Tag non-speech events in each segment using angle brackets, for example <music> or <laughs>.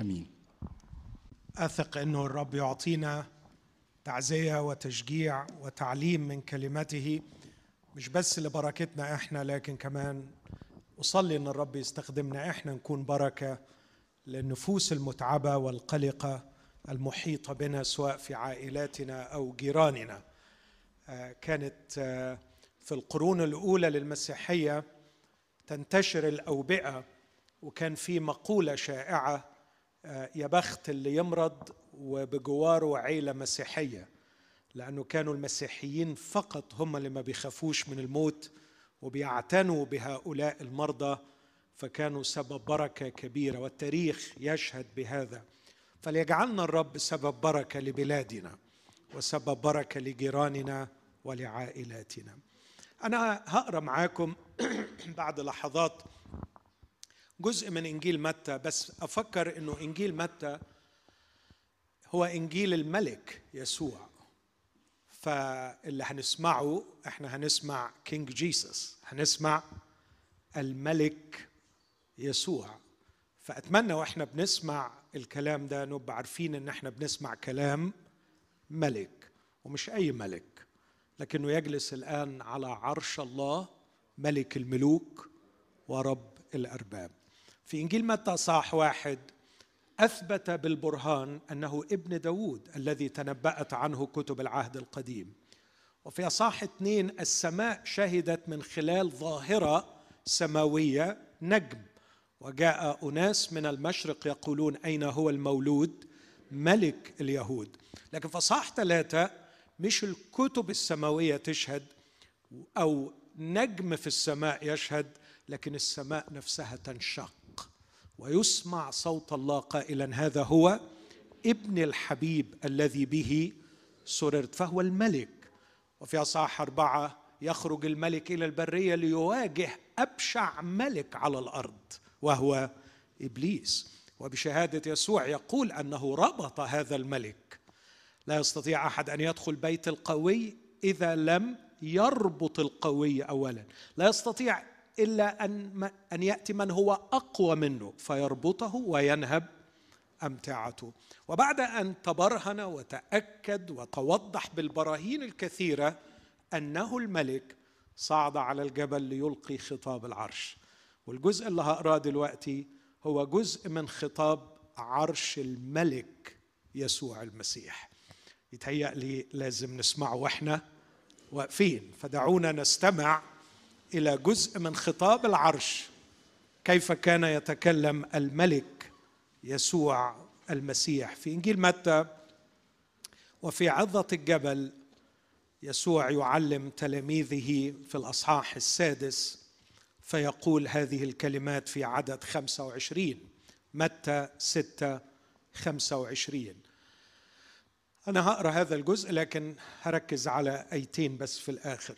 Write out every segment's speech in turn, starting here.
آمين. أثق أنه الرب يعطينا تعزية وتشجيع وتعليم من كلمته مش بس لبركتنا إحنا لكن كمان أصلي أن الرب يستخدمنا إحنا نكون بركة للنفوس المتعبة والقلقة المحيطة بنا سواء في عائلاتنا أو جيراننا. آه، كانت آه، في القرون الأولى للمسيحية تنتشر الأوبئة وكان في مقولة شائعة يا بخت اللي يمرض وبجواره عيلة مسيحية لأنه كانوا المسيحيين فقط هم اللي ما بيخافوش من الموت وبيعتنوا بهؤلاء المرضى فكانوا سبب بركة كبيرة والتاريخ يشهد بهذا. فليجعلنا الرب سبب بركة لبلادنا وسبب بركة لجيراننا ولعائلاتنا. أنا هقرأ معاكم <clears throat> بعد لحظات جزء من إنجيل متى بس أفكر إنه إنجيل متى هو إنجيل الملك يسوع. فاللي هنسمعه إحنا هنسمع كينج جيسس هنسمع الملك يسوع. فأتمنى وإحنا بنسمع الكلام ده نبقى عارفين إن إحنا بنسمع كلام ملك ومش أي ملك لكنه يجلس الآن على عرش الله ملك الملوك ورب الأرباب. في إنجيل متى صاح واحد أثبت بالبرهان أنه ابن داود الذي تنبأت عنه كتب العهد القديم. وفي اصح اثنين السماء شهدت من خلال ظاهرة سماوية نجم وجاء أناس من المشرق يقولون أين هو المولود؟ ملك اليهود. لكن في اصح ثلاثة مش الكتب السماوية تشهد أو نجم في السماء يشهد لكن السماء نفسها تنشق. ويسمع صوت الله قائلا هذا هو ابن الحبيب الذي به سررت فهو الملك. وفي أصحاح أربعة يخرج الملك إلى البرية ليواجه أبشع ملك على الأرض وهو إبليس. وبشهادة يسوع يقول أنه ربط هذا الملك. لا يستطيع أحد أن يدخل بيت القوي إذا لم يربط القوي اولا. لا يستطيع إلا أن أن يأتي من هو أقوى منه فيربطه وينهب أمتعته. وبعد أن تبرهن وتأكد وتوضح بالبراهين الكثيرة أنه الملك صعد على الجبل ليلقي خطاب العرش. والجزء اللي هقراه دلوقتي هو جزء من خطاب عرش الملك يسوع المسيح. يتهيأ لي لازم نسمعه وإحنا واقفين. فدعونا نستمع إلى جزء من خطاب العرش. كيف كان يتكلم الملك يسوع المسيح؟ في إنجيل متى وفي عظة الجبل يسوع يعلم تلاميذه في الأصحاح السادس فيقول هذه الكلمات في عدد 25 متى 6 25 أنا هقرأ هذا الجزء لكن هركز على أيتين بس في الآخر.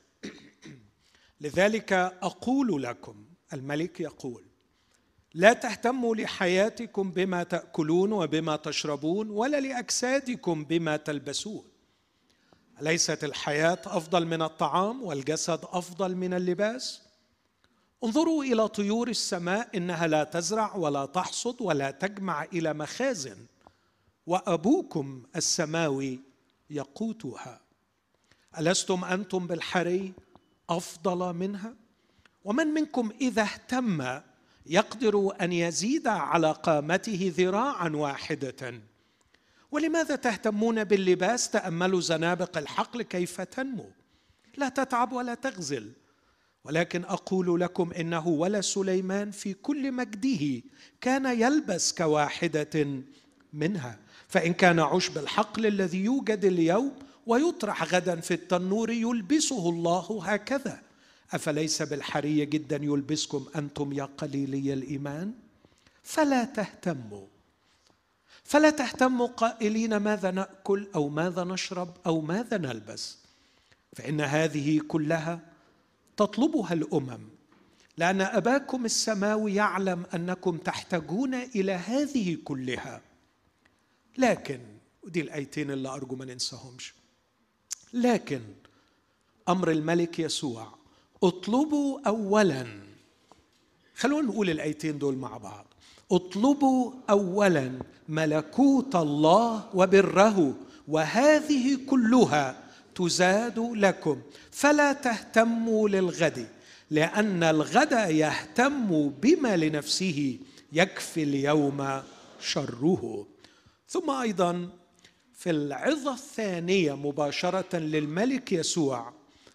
لذلك أقول لكم الملك يقول لا تهتموا لحياتكم بما تأكلون وبما تشربون ولا لأجسادكم بما تلبسون. أليست الحياة أفضل من الطعام والجسد أفضل من اللباس؟ انظروا إلى طيور السماء إنها لا تزرع ولا تحصد ولا تجمع إلى مخازن وأبوكم السماوي يقوتها. ألستم أنتم بالحري؟ أفضل منها؟ ومن منكم إذا اهتم يقدر أن يزيد على قامته ذراعا واحدة؟ ولماذا تهتمون باللباس تأملوا زنابق الحقل كيف تنمو؟ لا تتعب ولا تغزل. ولكن أقول لكم إنه ولا سليمان في كل مجده كان يلبس كواحدة منها. فإن كان عشب الحقل الذي يوجد اليوم ويطرح غدا في التنور يلبسه الله هكذا. أفليس بالحري جدا يلبسكم أنتم يا قليلي الإيمان؟ فلا تهتموا. فلا تهتموا قائلين ماذا نأكل أو ماذا نشرب أو ماذا نلبس. فإن هذه كلها تطلبها الأمم. لأن أباكم السماوي يعلم أنكم تحتاجون إلى هذه كلها. لكن ودي الآيتين اللي أرجو ما ننساهمش. لكن أمر الملك يسوع اطلبوا اولا خلونا نقول الآيتين دول مع بعض اطلبوا اولا ملكوت الله وبره وهذه كلها تزاد لكم فلا تهتموا للغد لأن الغد يهتم بما لنفسه يكفي اليوم شره. ثم أيضا في العظة الثانية مباشرة للملك يسوع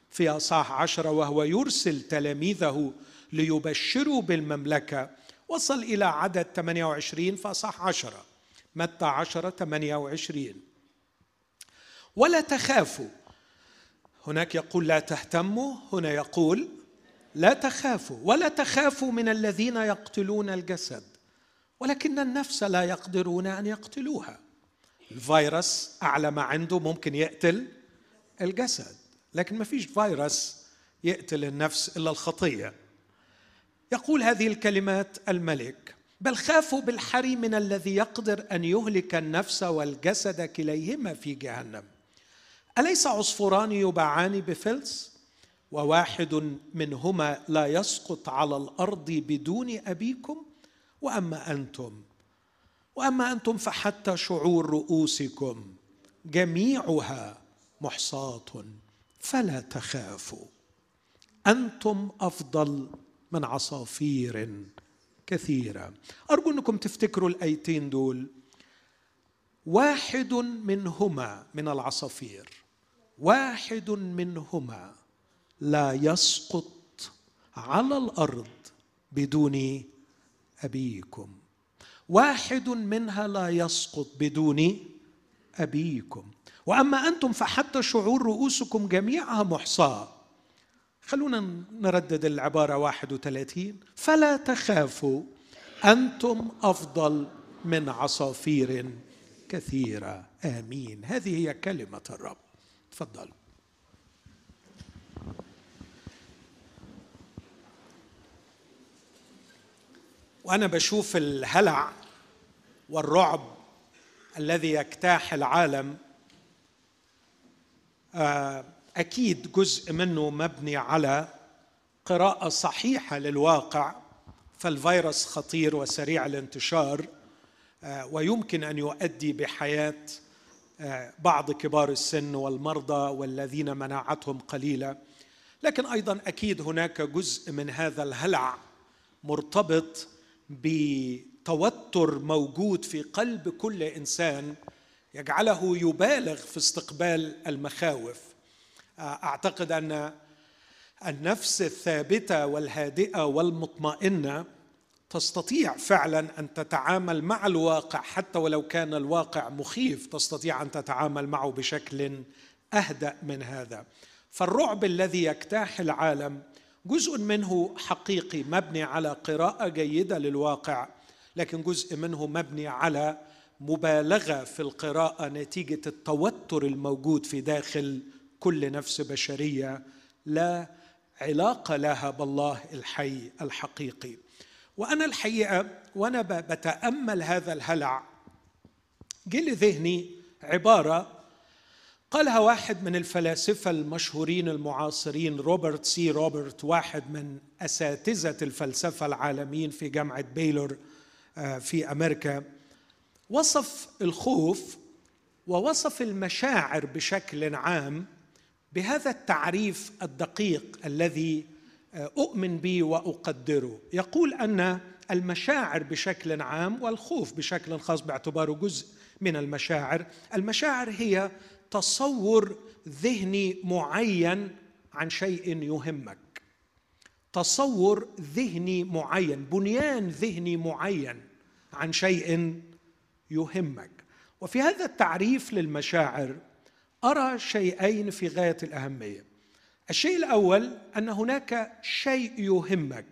في أصحاح عشرة وهو يرسل تلاميذه ليبشروا بالمملكة. وصل إلى عدد 28 فصح عشرة متى عشرة 28 ولا تخافوا. هناك يقول لا تهتموا هنا يقول لا تخافوا. ولا تخافوا من الذين يقتلون الجسد ولكن النفس لا يقدرون أن يقتلوها. الفيروس أعلى ما عنده ممكن يقتل الجسد لكن ما فيش فيروس يقتل النفس إلا الخطية. يقول هذه الكلمات الملك بل خافوا بالحري من الذي يقدر أن يهلك النفس والجسد كليهما في جهنم. أليس عصفوران يباعان بفلس؟ وواحد منهما لا يسقط على الأرض بدون أبيكم وأما أنتم وأما أنتم فحتى شعور رؤوسكم جميعها محصاة فلا تخافوا. أنتم أفضل من عصافير كثيرة. أرجو أنكم تفتكروا الآيتين دول. واحد منهما من العصافير. واحد منهما لا يسقط على الأرض بدون أبيكم. واحد منها لا يسقط بدون أبيكم. وأما أنتم فحتى شعور رؤوسكم جميعها محصاه خلونا نردد العبارة 31 فلا تخافوا أنتم أفضل من عصافير كثيرة. آمين. هذه هي كلمة الرب. تفضل. وأنا بشوف الهلع والرعب الذي يجتاح العالم آه أكيد جزء منه مبني على قراءة صحيحة للواقع فالفيروس خطير وسريع الانتشار آه، ويمكن أن يؤدي بحياة آه، بعض كبار السن والمرضى والذين مناعتهم قليلة. لكن أيضا أكيد هناك جزء من هذا الهلع مرتبط بتوتر موجود في قلب كل إنسان يجعله يبالغ في استقبال المخاوف. أعتقد أن النفس الثابتة والهادئة والمطمئنة تستطيع فعلا أن تتعامل مع الواقع حتى ولو كان الواقع مخيف تستطيع أن تتعامل معه بشكل أهدأ من هذا. فالرعب الذي يجتاح العالم جزء منه حقيقي مبني على قراءة جيدة للواقع لكن جزء منه مبني على مبالغة في القراءة نتيجة التوتر الموجود في داخل كل نفس بشرية لا علاقه لها بالله الحي الحقيقي. وأنا الحقيقة وأنا بتأمل هذا الهلع. جه لذهني عبارة قالها واحد من الفلاسفة المشهورين المعاصرين روبرت سي روبرت واحد من أساتذة الفلسفة العالميين في جامعة بيلور آه، في أمريكا. وصف الخوف ووصف المشاعر بشكل عام بهذا التعريف الدقيق الذي آه، أؤمن به وأقدره. يقول أن المشاعر بشكل عام والخوف بشكل خاص باعتباره جزء من المشاعر المشاعر هي تصور ذهني معين عن شيء يهمك. تصور ذهني معين بنيان ذهني معين عن شيء يهمك. وفي هذا التعريف للمشاعر أرى شيئين في غاية الأهمية. الشيء الأول أن هناك شيء يهمك.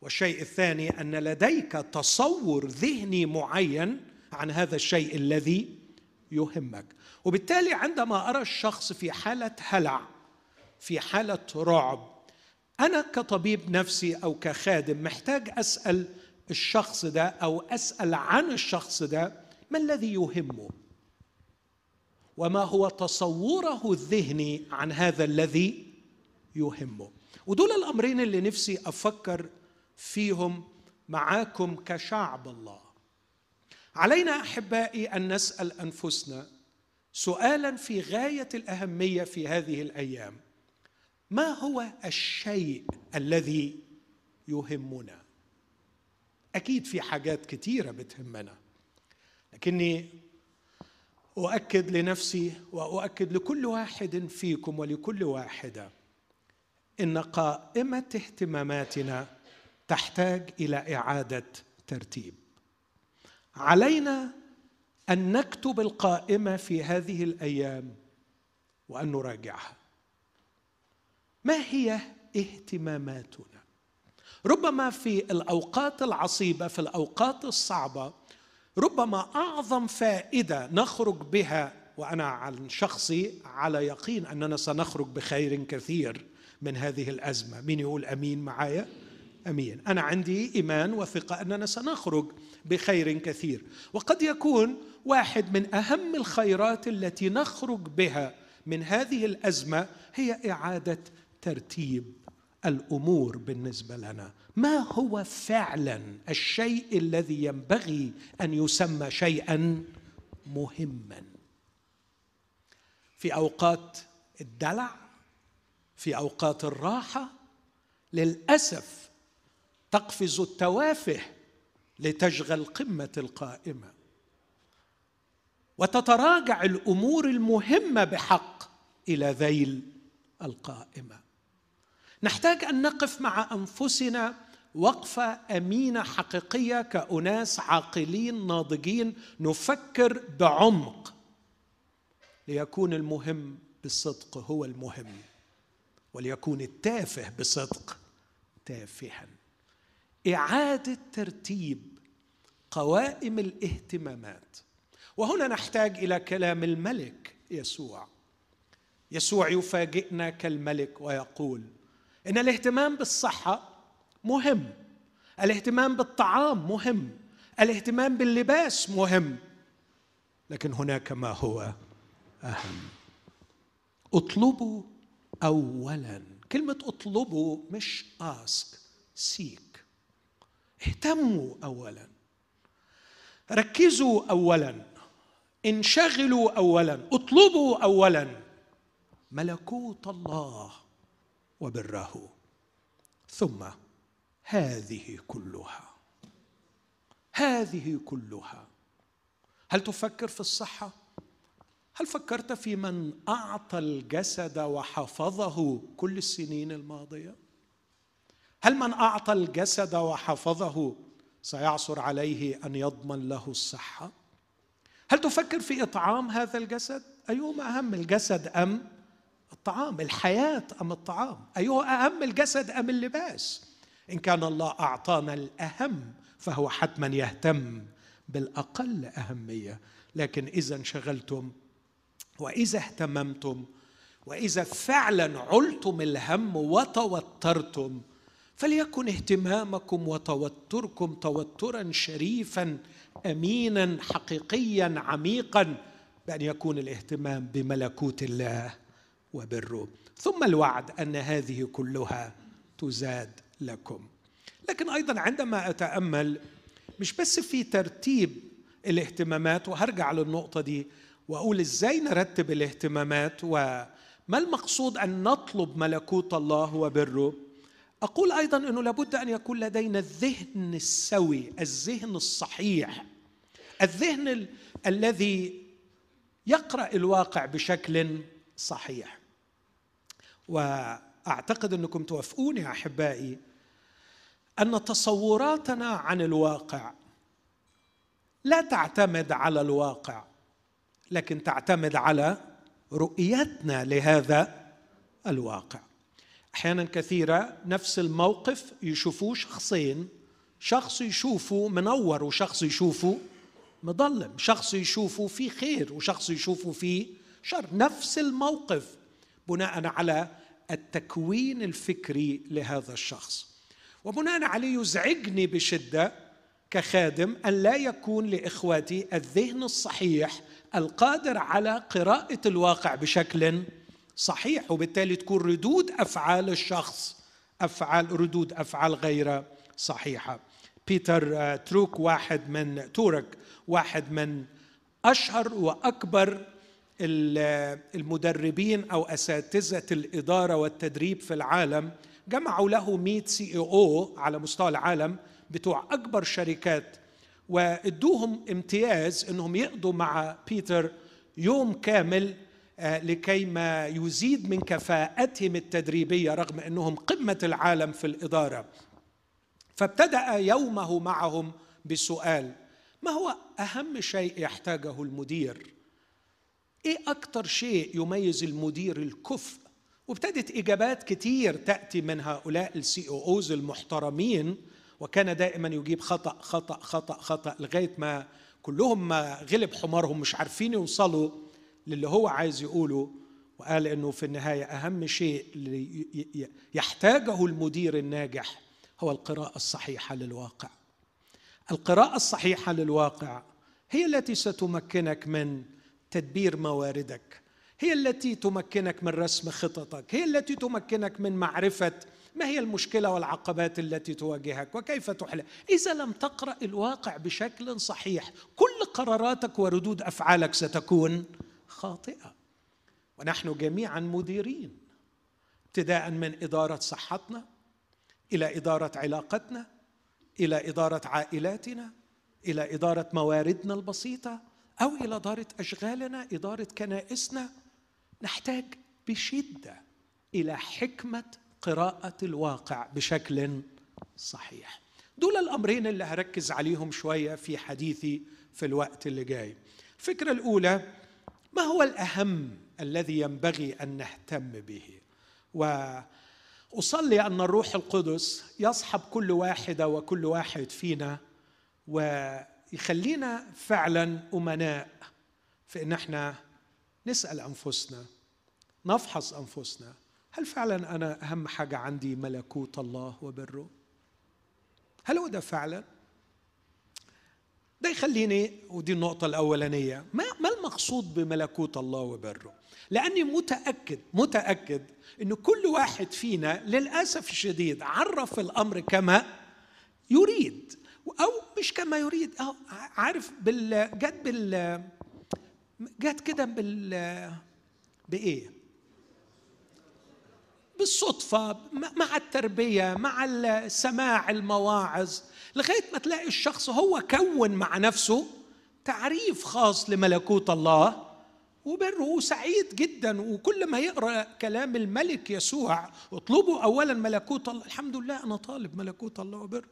والشيء الثاني أن لديك تصور ذهني معين عن هذا الشيء الذي يهمك. وبالتالي عندما أرى الشخص في حالة هلع في حالة رعب أنا كطبيب نفسي أو كخادم محتاج أسأل الشخص ده أو أسأل عن الشخص ده ما الذي يهمه؟ وما هو تصوره الذهني عن هذا الذي يهمه؟ ودول الأمرين اللي نفسي أفكر فيهم معاكم كشعب الله. علينا أحبائي أن نسأل أنفسنا سؤالا في غاية الأهمية في هذه الأيام. ما هو الشيء الذي يهمنا؟ أكيد في حاجات كثيره بتهمنا لكني أؤكد لنفسي وأؤكد لكل واحد فيكم ولكل واحدة إن قائمة اهتماماتنا تحتاج إلى إعادة ترتيب. علينا أن نكتب القائمة في هذه الأيام وأن نراجعها. ما هي اهتماماتنا؟ ربما في الأوقات العصيبة في الأوقات الصعبة ربما أعظم فائدة نخرج بها وأنا عن شخصي على يقين أننا سنخرج بخير كثير من هذه الأزمة. مين يقول أمين معايا؟ أمين. أنا عندي إيمان وثقة أننا سنخرج بخير كثير. وقد يكون واحد من أهم الخيرات التي نخرج بها من هذه الأزمة هي إعادة ترتيب الأمور بالنسبة لنا. ما هو فعلا الشيء الذي ينبغي أن يسمى شيئا مهما؟ في أوقات الدلع في أوقات الراحة للأسف تقفز التوافه لتشغل قمة القائمة. وتتراجع الأمور المهمة بحق إلى ذيل القائمة. نحتاج أن نقف مع أنفسنا وقفة أمينة حقيقية كأناس عاقلين ناضجين نفكر بعمق ليكون المهم بالصدق هو المهم وليكون التافه بصدق تافها. إعادة ترتيب قوائم الاهتمامات وهنا نحتاج إلى كلام الملك يسوع. يسوع يفاجئنا كالملك ويقول إن الاهتمام بالصحة مهم الاهتمام بالطعام مهم الاهتمام باللباس مهم لكن هناك ما هو أهم. اطلبوا اولا كلمة اطلبوا مش اسك سيك اهتموا اولا. ركزوا اولا. انشغلوا اولا اطلبوا اولا ملكوت الله وبره. ثم هذه كلها. هذه كلها. هل تفكر في الصحة؟ هل فكرت في من أعطى الجسد وحفظه كل السنين الماضية؟ هل من أعطى الجسد وحفظه سيعصر عليه أن يضمن له الصحة؟ هل تفكر في إطعام هذا الجسد؟ أيهما أهم الجسد أم الطعام؟ الحياة أم الطعام؟ ايها أهم الجسد أم اللباس؟ إن كان الله أعطانا الأهم فهو حتما يهتم بالأقل أهمية. لكن إذا انشغلتم وإذا اهتممتم وإذا فعلا علتم الهم وتوترتم فليكن اهتمامكم وتوتركم توترا شريفا أمينا حقيقيا عميقا بأن يكون الاهتمام بملكوت الله وبره ثم الوعد أن هذه كلها تزاد لكم. لكن أيضا عندما أتأمل مش بس في ترتيب الاهتمامات وهرجع للنقطة دي وأقول إزاي نرتب الاهتمامات وما المقصود أن نطلب ملكوت الله وبره أقول أيضا إنه لابد أن يكون لدينا الذهن السوي الذهن الصحيح الذهن ال- الذي يقرأ الواقع بشكل صحيح. وأعتقد أنكم توافقوني أحبائي أن تصوراتنا عن الواقع لا تعتمد على الواقع لكن تعتمد على رؤيتنا لهذا الواقع. أحيانا كثيرة نفس الموقف يشوفوه شخصين شخص يشوفه منور وشخص يشوفه مظلم شخص يشوفه فيه خير وشخص يشوفه فيه شر. نفس الموقف بناء على التكوين الفكري لهذا الشخص. وبناء عليه يزعجني بشدة كخادم أن لا يكون لإخواتي الذهن الصحيح القادر على قراءة الواقع بشكل صحيح وبالتالي تكون ردود أفعال الشخص أفعال ردود أفعال غير صحيحة. بيتر دراكر واحد من دراكر واحد من أشهر وأكبر المدربين أو أساتذة الإدارة والتدريب في العالم. جمعوا له 100 CEO على مستوى العالم بتوع أكبر شركات وادوهم امتياز إنهم يقضوا مع بيتر يوم كامل آه، لكي ما يزيد من كفاءتهم التدريبية رغم أنهم قمة العالم في الإدارة. فابتدأ يومه معهم بسؤال ما هو أهم شيء يحتاجه المدير؟ إيه أكتر شيء يميز المدير الكفء؟ وابتدت إجابات كتير تأتي من هؤلاء السي أو اوز المحترمين وكان دائما يجيب خطأ خطأ خطأ خطأ لغاية ما كلهم ما غلب حمارهم مش عارفين يوصلوا للي هو عايز يقوله وقال إنه في النهاية أهم شيء يحتاجه المدير الناجح هو القراءة الصحيحة للواقع. القراءة الصحيحة للواقع هي التي ستمكنك من تدبير مواردك هي التي تمكنك من رسم خططك هي التي تمكنك من معرفة ما هي المشكلة والعقبات التي تواجهك وكيف تحل. إذا لم تقرأ الواقع بشكل صحيح كل قراراتك وردود أفعالك ستكون خاطئة. ونحن جميعا مديرين ابتداء من إدارة صحتنا إلى إدارة علاقتنا إلى إدارة عائلاتنا إلى إدارة مواردنا البسيطة أو إلى إدارة أشغالنا إدارة كنائسنا. نحتاج بشدة إلى حكمة قراءة الواقع بشكل صحيح. دول الأمرين اللي هركز عليهم شوية في حديثي في الوقت اللي جاي. الفكرة الأولى ما هو الأهم الذي ينبغي أن نهتم به؟ وأصلي أن الروح القدس يصحب كل واحدة وكل واحد فينا ويخلينا فعلا أمناء في ان إحنا نسأل أنفسنا نفحص أنفسنا هل فعلا أنا أهم حاجة عندي ملكوت الله وبره؟ هل هو ده فعلا؟ ده يخليني ودي النقطة الأولانية. ما, ما المقصود بملكوت الله وبره؟ لأني متأكد متأكد أن كل واحد فينا للأسف الشديد عرف الأمر كما يريد. أو مش كما يريد. أو عارف بال جت بال جت كده بال بإيه؟ بالصدفة مع التربية مع سماع المواعظ. لغاية ما تلاقي الشخص هو كون مع نفسه تعريف خاص لملكوت الله وبره. سعيد جدا. وكل ما يقرأ كلام الملك يسوع اطلبوا اولا ملكوت الله الحمد لله أنا طالب ملكوت الله وبره.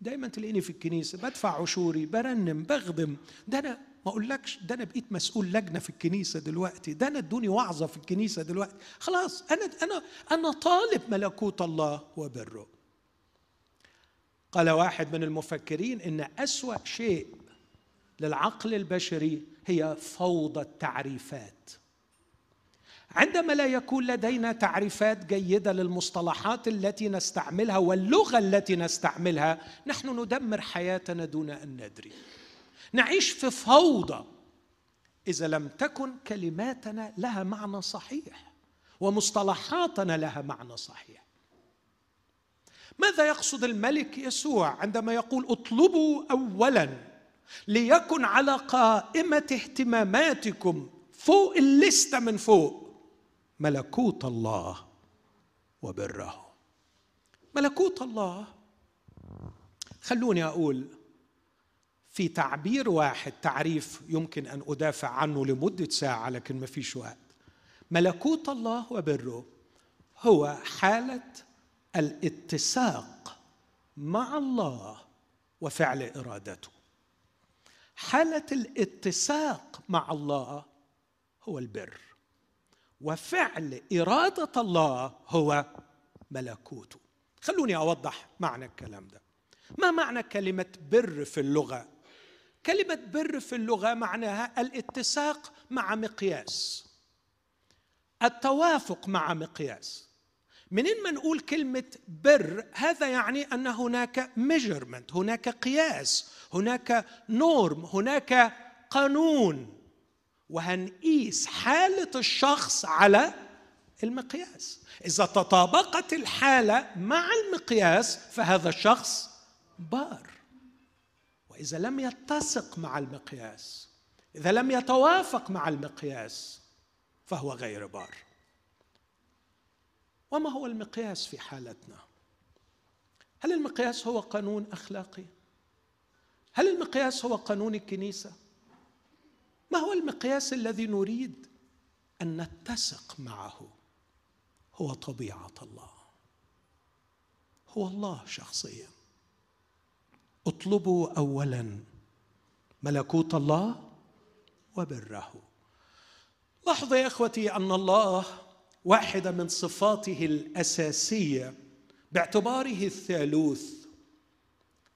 دايما تلاقيني في الكنيسة بدفع عشوري برنم بخدم. ده أنا ما أقولكش ده أنا بقيت مسؤول لجنة في الكنيسة دلوقتي. ده أنا ادوني وعظة في الكنيسة دلوقتي. خلاص أنا أنا أنا طالب ملكوت الله وبره. قال واحد من المفكرين إن أسوأ شيء للعقل البشري هي فوضى التعريفات. عندما لا يكون لدينا تعريفات جيدة للمصطلحات التي نستعملها واللغة التي نستعملها نحن ندمر حياتنا دون أن ندري. نعيش في فوضى إذا لم تكن كلماتنا لها معنى صحيح ومصطلحاتنا لها معنى صحيح. ماذا يقصد الملك يسوع عندما يقول اطلبوا اولا ليكن على قائمة اهتماماتكم فوق الليسته من فوق ملكوت الله وبره. ملكوت الله. خلوني أقول في تعبير واحد تعريف يمكن أن أدافع عنه لمدة ساعة لكن ما فيش وقت. ملكوت الله وبره هو حالة الاتساق مع الله وفعل إرادته. حالة الاتساق مع الله هو البر وفعل إرادة الله هو ملكوته. خلوني أوضح معنى الكلام ده. ما معنى كلمة بر في اللغة؟ كلمة بر في اللغة معناها الاتساق مع مقياس. التوافق مع مقياس. منين ما نقول كلمة بر هذا يعني أن هناك measurement هناك قياس هناك norm هناك قانون. وهنقيس حالة الشخص على المقياس. إذا تطابقت الحالة مع المقياس فهذا الشخص بار. وإذا لم يتسق مع المقياس إذا لم يتوافق مع المقياس فهو غير بار. وما هو المقياس في حالتنا؟ هل المقياس هو قانون أخلاقي؟ هل المقياس هو قانون الكنيسة؟ ما هو المقياس الذي نريد أن نتسق معه؟ هو طبيعة الله. هو الله شخصيا. اطلبوا اولا ملكوت الله وبره. لاحظوا يا إخوتي أن الله واحدة من صفاته الأساسية باعتباره الثالوث.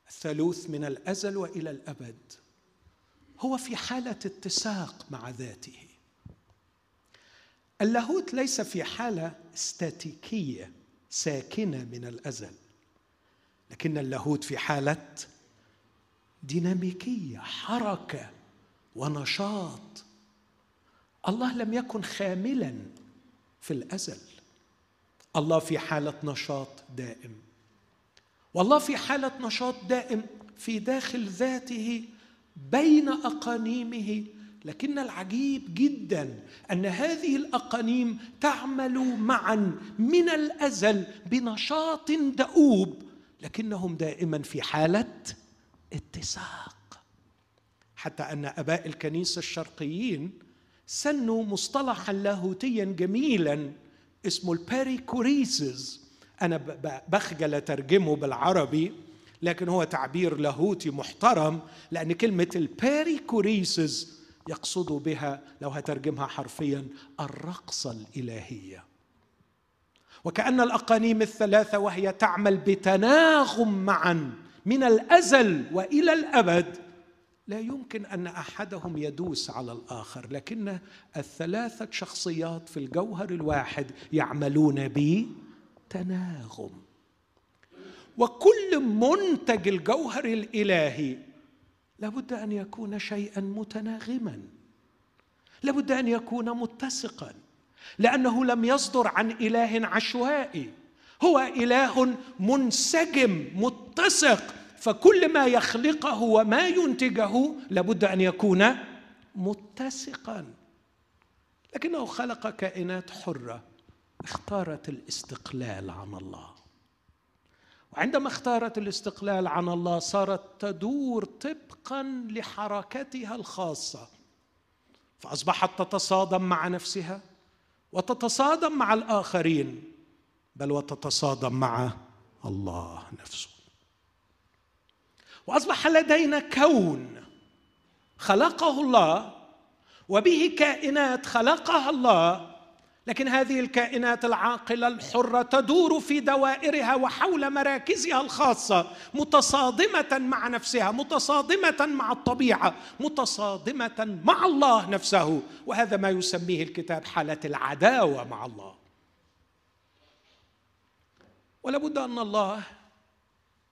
الثالوث من الأزل وإلى الأبد. هو في حالة اتساق مع ذاته. اللاهوت ليس في حالة استاتيكية ساكنة من الأزل لكن اللاهوت في حالة ديناميكية حركة ونشاط. الله لم يكن خاملا في الأزل. الله في حالة نشاط دائم. والله في حالة نشاط دائم في داخل ذاته بين أقانيمه. لكن العجيب جدا أن هذه الأقانيم تعمل معا من الأزل بنشاط دؤوب لكنهم دائما في حالة اتساق. حتى أن أباء الكنيسة الشرقيين سنوا مصطلحا لاهوتيا جميلا اسمه ال perichoresis أنا بخجل أترجمه بالعربي لكن هو تعبير لاهوتي محترم لأن كلمة ال perichoresis يقصد بها لو هترجمها حرفيا الرقصه الإلهية. وكأن الأقانيم الثلاثة وهي تعمل بتناغم معا من الأزل وإلى الأبد لا يمكن أن أحدهم يدوس على الآخر لكن الثلاثة شخصيات في الجوهر الواحد يعملون بتناغم. وكل منتج الجوهر الإلهي لابد أن يكون شيئا متناغما. لابد أن يكون متسقا لأنه لم يصدر عن إله عشوائي. هو إله منسجم متسق. فكل ما يخلقه وما ينتجه لابد أن يكون متسقا. لكنه خلق كائنات حرة اختارت الاستقلال عن الله. وعندما اختارت الاستقلال عن الله صارت تدور طبقا لحركتها الخاصة. فأصبحت تتصادم مع نفسها وتتصادم مع الآخرين بل وتتصادم مع الله نفسه. وأصبح لدينا كون خلقه الله وبه كائنات خلقها الله لكن هذه الكائنات العاقلة الحرة تدور في دوائرها وحول مراكزها الخاصة متصادمة مع نفسها متصادمة مع الطبيعة متصادمة مع الله نفسه وهذا ما يسميه الكتاب حالة العداوة مع الله. ولابد أن الله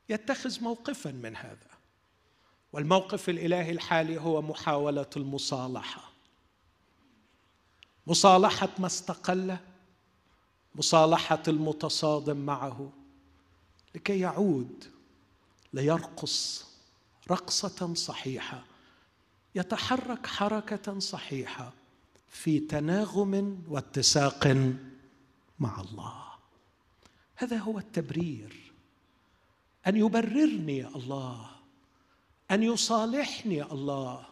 يتخذ موقفا من هذا. والموقف الإلهي الحالي هو محاولة المصالحة. مصالحة ما استقل مصالحة المتصادم معه لكي يعود ليرقص رقصة صحيحة يتحرك حركة صحيحة في تناغم واتساق مع الله. هذا هو التبرير. أن يبررني الله أن يصالحني الله.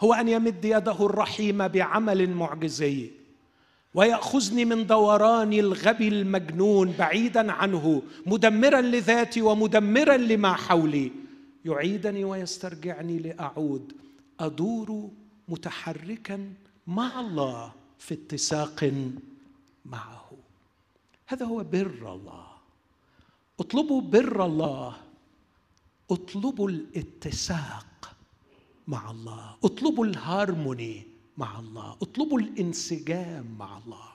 هو أن يمد يده الرحيمه بعمل معجزي ويأخذني من دوران الغبي المجنون بعيدا عنه مدمرا لذاتي ومدمرا لما حولي. يعيدني ويسترجعني لأعود. أدور متحركا مع الله في اتساق معه. هذا هو بر الله. اطلبوا بر الله اطلبوا الاتساق مع الله اطلبوا الهارموني مع الله اطلبوا الانسجام مع الله.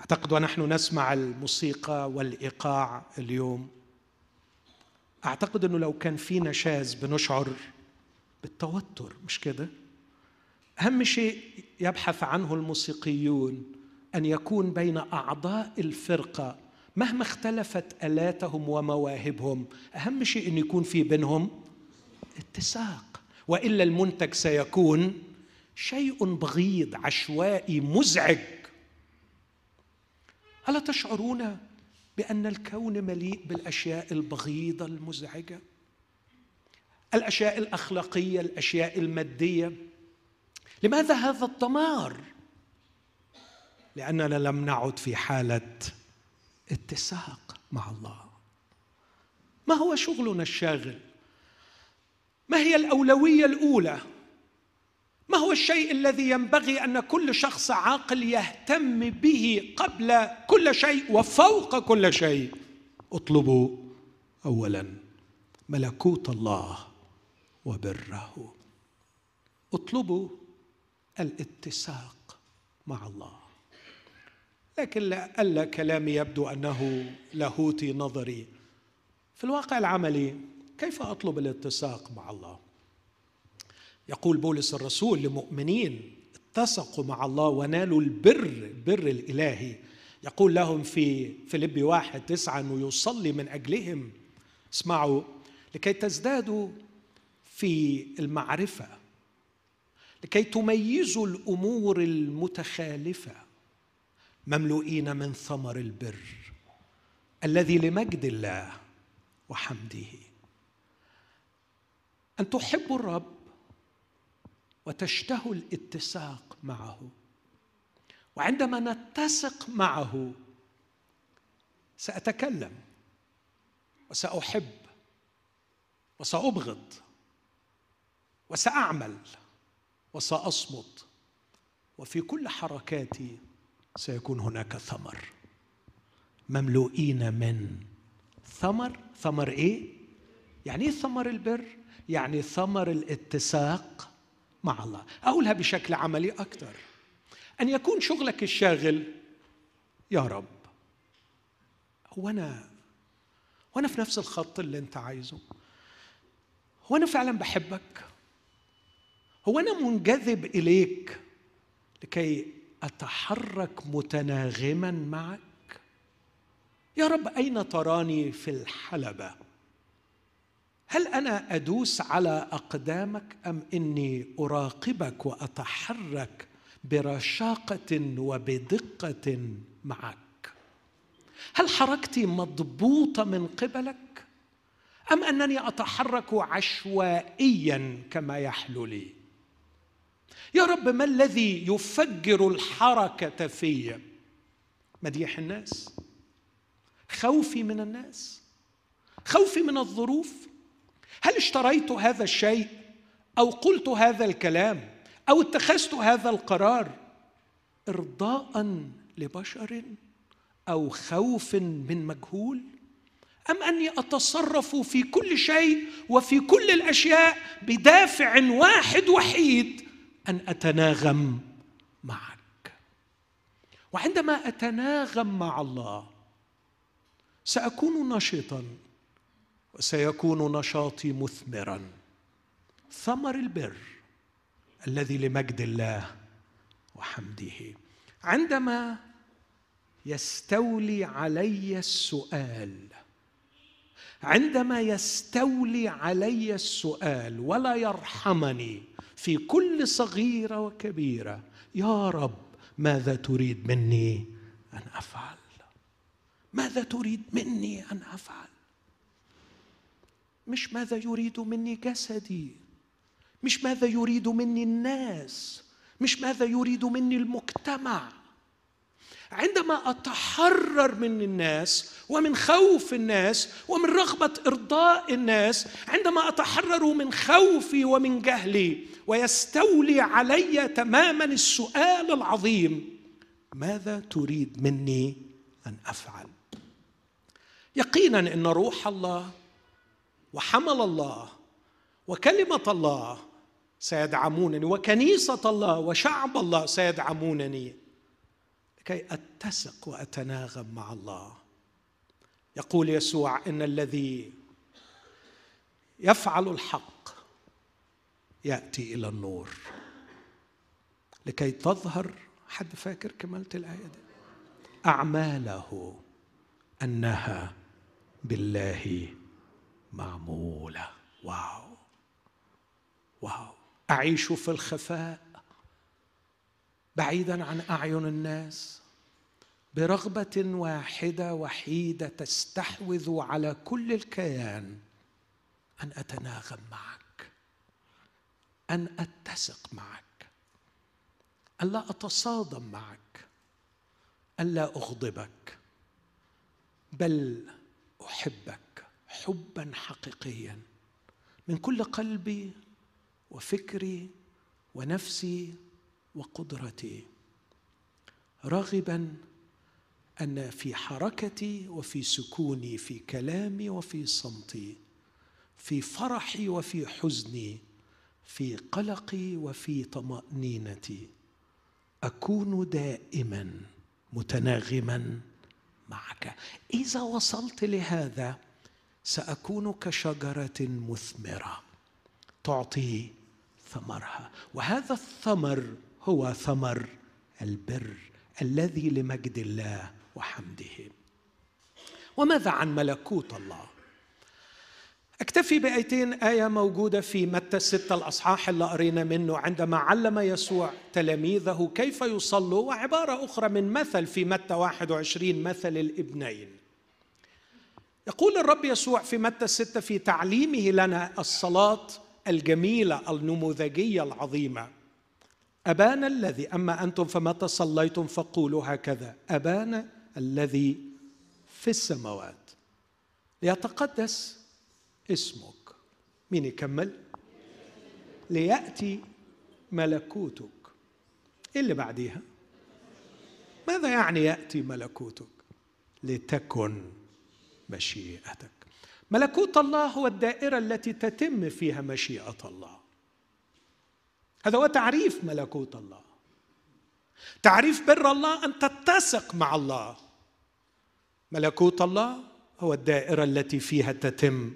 أعتقد ونحن نسمع الموسيقى والإيقاع اليوم. أعتقد إنه لو كان في نشاز بنشعر بالتوتر مش كده؟ أهم شيء يبحث عنه الموسيقيون أن يكون بين أعضاء الفرقة مهما اختلفت آلاتهم ومواهبهم أهم شيء إن يكون في بينهم اتساق. وإلا المنتج سيكون شيء بغيض عشوائي مزعج. ألا تشعرون بأن الكون مليء بالأشياء البغيضة المزعجة؟ الأشياء الأخلاقية الأشياء المادية. لماذا هذا الدمار؟ لأننا لم نعد في حالة اتساق مع الله. ما هو شغلنا الشاغل؟ ما هي الأولوية الأولى؟ ما هو الشيء الذي ينبغي أن كل شخص عاقل يهتم به قبل كل شيء وفوق كل شيء؟ اطلبوا اولا ملكوت الله وبره. اطلبوا الاتساق مع الله. لكن لألا كلامي يبدو أنه لاهوتي نظري. في الواقع العملي كيف أطلب الاتساق مع الله؟ يقول بولس الرسول لمؤمنين اتسقوا مع الله ونالوا البر البر الإلهي يقول لهم في فيليبي واحد تسعة أنه يصلي من أجلهم. اسمعوا لكي تزدادوا في المعرفة لكي تميزوا الأمور المتخالفة. مملوئين من ثمر البر الذي لمجد الله وحمده. أن تحبوا الرب وتشتهوا الاتساق معه. وعندما نتسق معه سأتكلم وسأحب وسأبغض وسأعمل وسأصمت. وفي كل حركاتي سيكون هناك ثمر. مملوئين من ثمر. ثمر إيه؟ يعني إيه ثمر البر يعني ثمر الاتساق مع الله. أقولها بشكل عملي أكثر. أن يكون شغلك الشاغل يا رب. هو أنا وأنا في نفس الخط اللي أنت عايزه. هو أنا فعلا بحبك. هو أنا منجذب إليك لكي أتحرك متناغما معك؟ يا رب أين تراني في الحلبة؟ هل أنا أدوس على أقدامك أم إني أراقبك وأتحرك برشاقة وبدقة معك؟ هل حركتي مضبوطة من قبلك أم أنني أتحرك عشوائيا كما يحلو لي؟ يا رب ما الذي يفجر الحركة في مديح الناس؟ خوفي من الناس خوفي من الظروف. هل اشتريت هذا الشيء أو قلت هذا الكلام أو اتخذت هذا القرار ارضاء لبشر أو خوف من مجهول؟ أم أني أتصرف في كل شيء وفي كل الأشياء بدافع واحد وحيد أن أتناغم معك. وعندما أتناغم مع الله سأكون نشطا وسيكون نشاطي مثمرا. ثمر البر الذي لمجد الله وحمده. عندما يستولي علي السؤال عندما يستولي علي السؤال ولا يرحمني في كل صغيرة وكبيرة يا رب ماذا تريد مني أن أفعل؟ ماذا تريد مني أن أفعل؟ مش ماذا يريد مني جسدي مش ماذا يريد مني الناس مش ماذا يريد مني المجتمع. عندما أتحرر من الناس ومن خوف الناس ومن رغبة إرضاء الناس عندما أتحرر من خوفي ومن جهلي ويستولي علي تماما السؤال العظيم ماذا تريد مني أن أفعل؟ يقينا إن روح الله وحمل الله وكلمة الله سيدعمونني وكنيسة الله وشعب الله سيدعمونني لكي أتسق وأتناغم مع الله. يقول يسوع إن الذي يفعل الحق يأتي إلى النور. لكي تظهر حد فاكر كملت الآية دي؟ أعماله أنها بالله معمولة. واو. واو. أعيش في الخفاء بعيدا عن أعين الناس برغبة واحدة وحيدة تستحوذ على كل الكيان أن أتناغم معك أن أتسق معك أن لا أتصادم معك أن لا أغضبك بل أحبك حبا حقيقيا من كل قلبي وفكري ونفسي وقدرتي راغبا أن في حركتي وفي سكوني في كلامي وفي صمتي في فرحي وفي حزني في قلقي وفي طمأنينتي. أكون دائما متناغما معك. إذا وصلت لهذا سأكون كشجرة مثمرة تعطي ثمرها. وهذا الثمر هو ثمر البر الذي لمجد الله وحمده. وماذا عن ملكوت الله؟ أكتفي بآيتين آية موجودة في متى ستة الأصحاح اللي قرينا منه عندما علم يسوع تلاميذه كيف يصلوا وعبارة أخرى من مثل في متى 21 مثل الابنين. يقول الرب يسوع في متى ستة في تعليمه لنا الصلاة الجميلة النموذجية العظيمة. أبانا الذي أما أنتم فمتى صليتم فقولوا هكذا أبانا الذي في السماوات. ليتقدس اسمك. مين يكمل؟ ليأتي ملكوتك. إيه اللي بعديها؟ ماذا يعني يأتي ملكوتك؟ لتكن مشيئتك. ملكوت الله هو الدائرة التي تتم فيها مشيئة الله. هذا هو تعريف ملكوت الله. تعريف بر الله أن تتسق مع الله. ملكوت الله هو الدائرة التي فيها تتم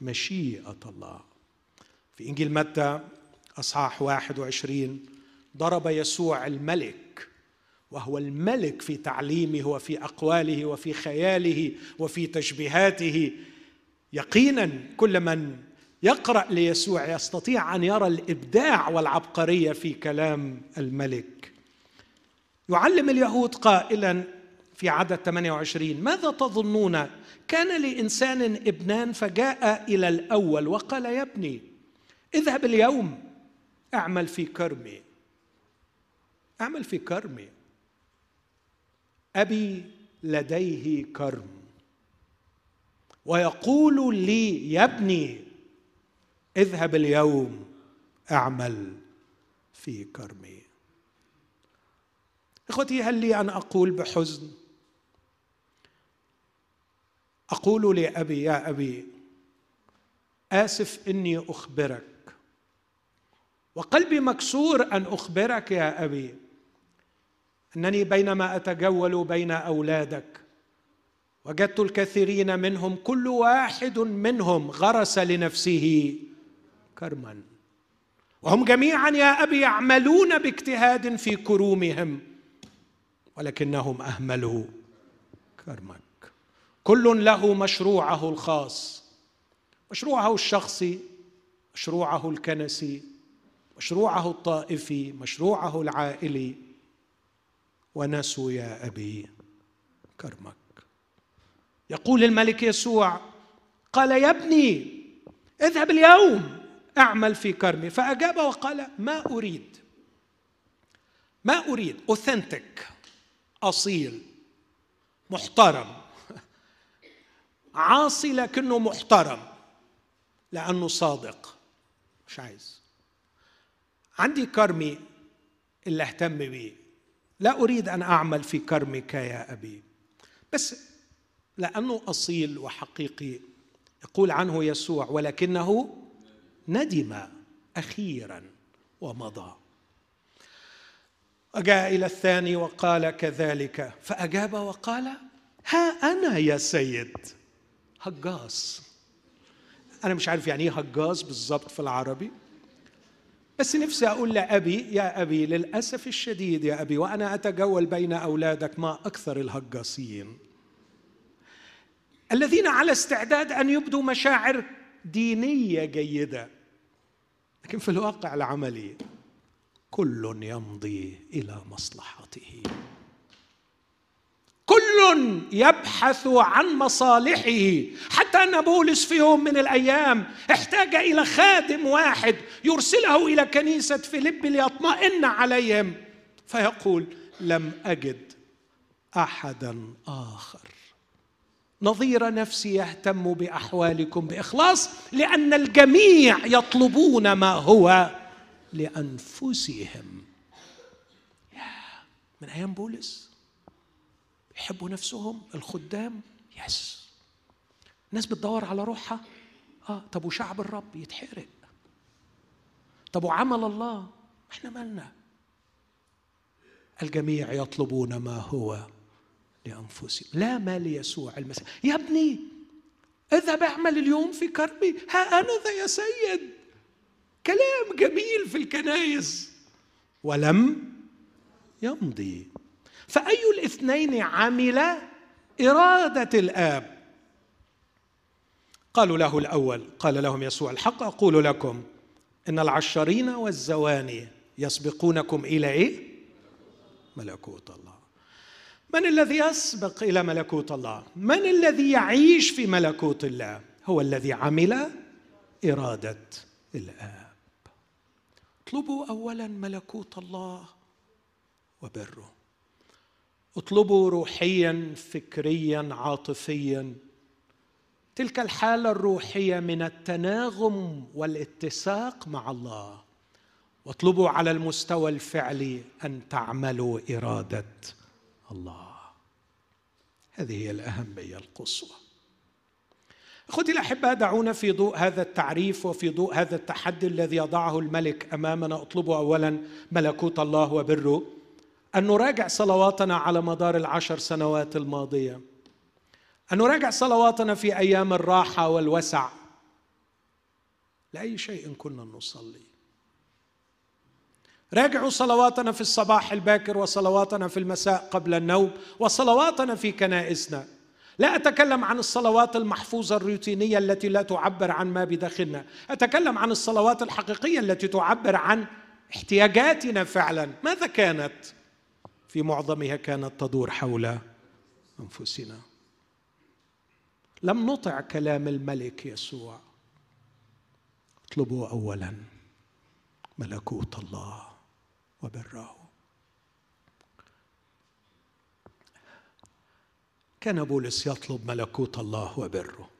مشيئة الله. في إنجيل متى أصحاح 21 ضرب يسوع الملك وهو الملك في تعليمه وفي أقواله وفي خياله وفي تشبيهاته. يقينا كل من يقرأ ليسوع يستطيع أن يرى الإبداع والعبقرية في كلام الملك. يعلم اليهود قائلا في عدد 28 ماذا تظنون؟ كان لإنسان ابنان فجاء إلى الأول وقال يا ابني اذهب اليوم اعمل في كرمي. اعمل في كرمي. أبي لديه كرم. ويقول لي يا ابني اذهب اليوم اعمل في كرمي. إخوتي هل لي أن أقول بحزن؟ أقول لأبي يا أبي آسف إني أخبرك. وقلبي مكسور أن أخبرك يا أبي. إنني بينما أتجول بين أولادك وجدت الكثيرين منهم كل واحد منهم غرس لنفسه كرما. وهم جميعا يا أبي يعملون باجتهاد في كرومهم ولكنهم أهملوا كرمك كل له مشروعه الخاص مشروعه الشخصي مشروعه الكنسي مشروعه الطائفي مشروعه العائلي. ونسوا يا أبي كرمك. يقول الملك يسوع قال يا ابني اذهب اليوم أعمل في كرمي. فأجاب وقال ما أريد. ما أريد. أوثنتك أصيل محترم. عاصي لكنه محترم لأنه صادق. مش عايز. عندي كرمي اللي اهتم بيه. لا أريد أن أعمل في كرمك يا أبي. بس لأنه أصيل وحقيقي. يقول عنه يسوع ولكنه ندم أخيرا ومضى. وجاء إلى الثاني وقال كذلك. فأجاب وقال ها أنا يا سيد. هجاص. أنا مش عارف يعني إيه هجاص بالظبط في العربي. بس نفسي أقول لأبي يا أبي للأسف الشديد يا أبي وأنا أتجول بين أولادك ما أكثر الهجاصين. الذين على استعداد أن يبدوا مشاعر دينية جيدة. لكن في الواقع العملي كل يمضي إلى مصلحته. كل يبحث عن مصالحه. حتى أن بولس في يوم من الأيام احتاج إلى خادم واحد يرسله إلى كنيسة فيليب ليطمئن عليهم. فيقول لم أجد احدا آخر. نظير نفسي يهتم بأحوالكم بإخلاص لأن الجميع يطلبون ما هو لأنفسهم. من أيام بولس؟ يحبوا نفسهم الخدام يس. الناس بتدور على روحها. آه طب وشعب الرب يتحرق. طب وعمل الله. إحنا مالنا؟ الجميع يطلبون ما هو لأنفسهم. لا ما ليسوع المسيح. يا ابني اذهب اعمل اليوم في كربي. ها أنا ذا يا سيد. كلام جميل في الكنايس ولم يمضي. فأي الاثنين عمل إرادة الآب قالوا له الأول قال لهم يسوع الحق أقول لكم إن العشرين والزواني يسبقونكم إلى إيه؟ ملكوت الله من الذي يسبق إلى ملكوت الله؟ من الذي يعيش في ملكوت الله؟ هو الذي عمل إرادة الآب اطلبوا أولا ملكوت الله وبره اطلبوا روحيا فكريا عاطفيا. تلك الحالة الروحية من التناغم والاتساق مع الله. واطلبوا على المستوى الفعلي أن تعملوا إرادة الله. هذه هي الأهمية القصوى. أخوتي الاحباء دعونا في ضوء هذا التعريف وفي ضوء هذا التحدي الذي يضعه الملك أمامنا. اطلبوا اولا ملكوت الله وبره. أن نراجع صلواتنا على مدار العشر سنوات الماضية. أن نراجع صلواتنا في أيام الراحة والوسع. لأي شيء كنا نصلي. راجعوا صلواتنا في الصباح الباكر وصلواتنا في المساء قبل النوم وصلواتنا في كنائسنا. لا أتكلم عن الصلوات المحفوظة الروتينية التي لا تعبر عن ما بداخلنا. أتكلم عن الصلوات الحقيقية التي تعبر عن احتياجاتنا فعلا. ماذا كانت؟ في معظمها كانت تدور حول أنفسنا. لم نطع كلام الملك يسوع. اطلبوا اولا. ملكوت الله وبره كان بولس يطلب ملكوت الله وبره.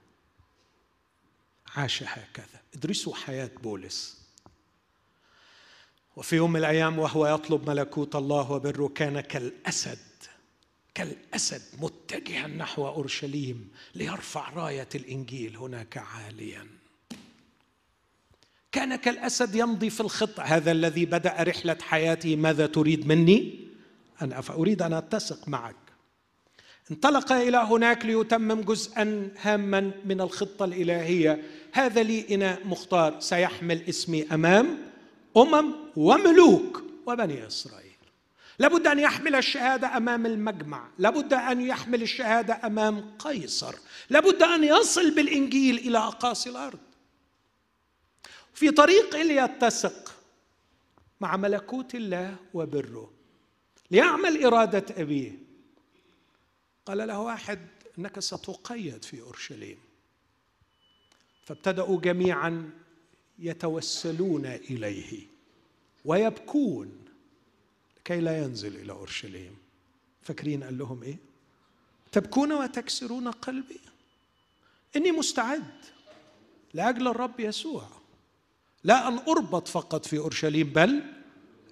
عاش هكذا. ادرسوا حياة بولس. وفي يوم من الأيام وهو يطلب ملكوت الله وبره كان كالأسد كالأسد متجها نحو أورشليم ليرفع راية الإنجيل هناك عاليا. كان كالأسد يمضي في الخطة. هذا الذي بدأ رحلة حياته ماذا تريد مني؟ أنا أريد أن أتسق معك. انطلق إلى هناك ليتمم جزءا هاما من الخطة الإلهية. هذا لي إناء مختار. سيحمل اسمي أمام أمم وملوك وبني إسرائيل. لابد أن يحمل الشهادة أمام المجمع. لابد أن يحمل الشهادة أمام قيصر. لابد أن يصل بالإنجيل إلى أقاصي الأرض. في طريق ليتسق مع ملكوت الله وبره. ليعمل إرادة أبيه. قال له واحد إنك ستقيد في أورشليم. فابتدأوا جميعا يتوسلون إليه ويبكون كي لا ينزل إلى أورشليم. فاكرين قال لهم إيه؟ تبكون وتكسرون قلبي؟ إني مستعد لأجل الرب يسوع. لا أن أربط فقط في أورشليم بل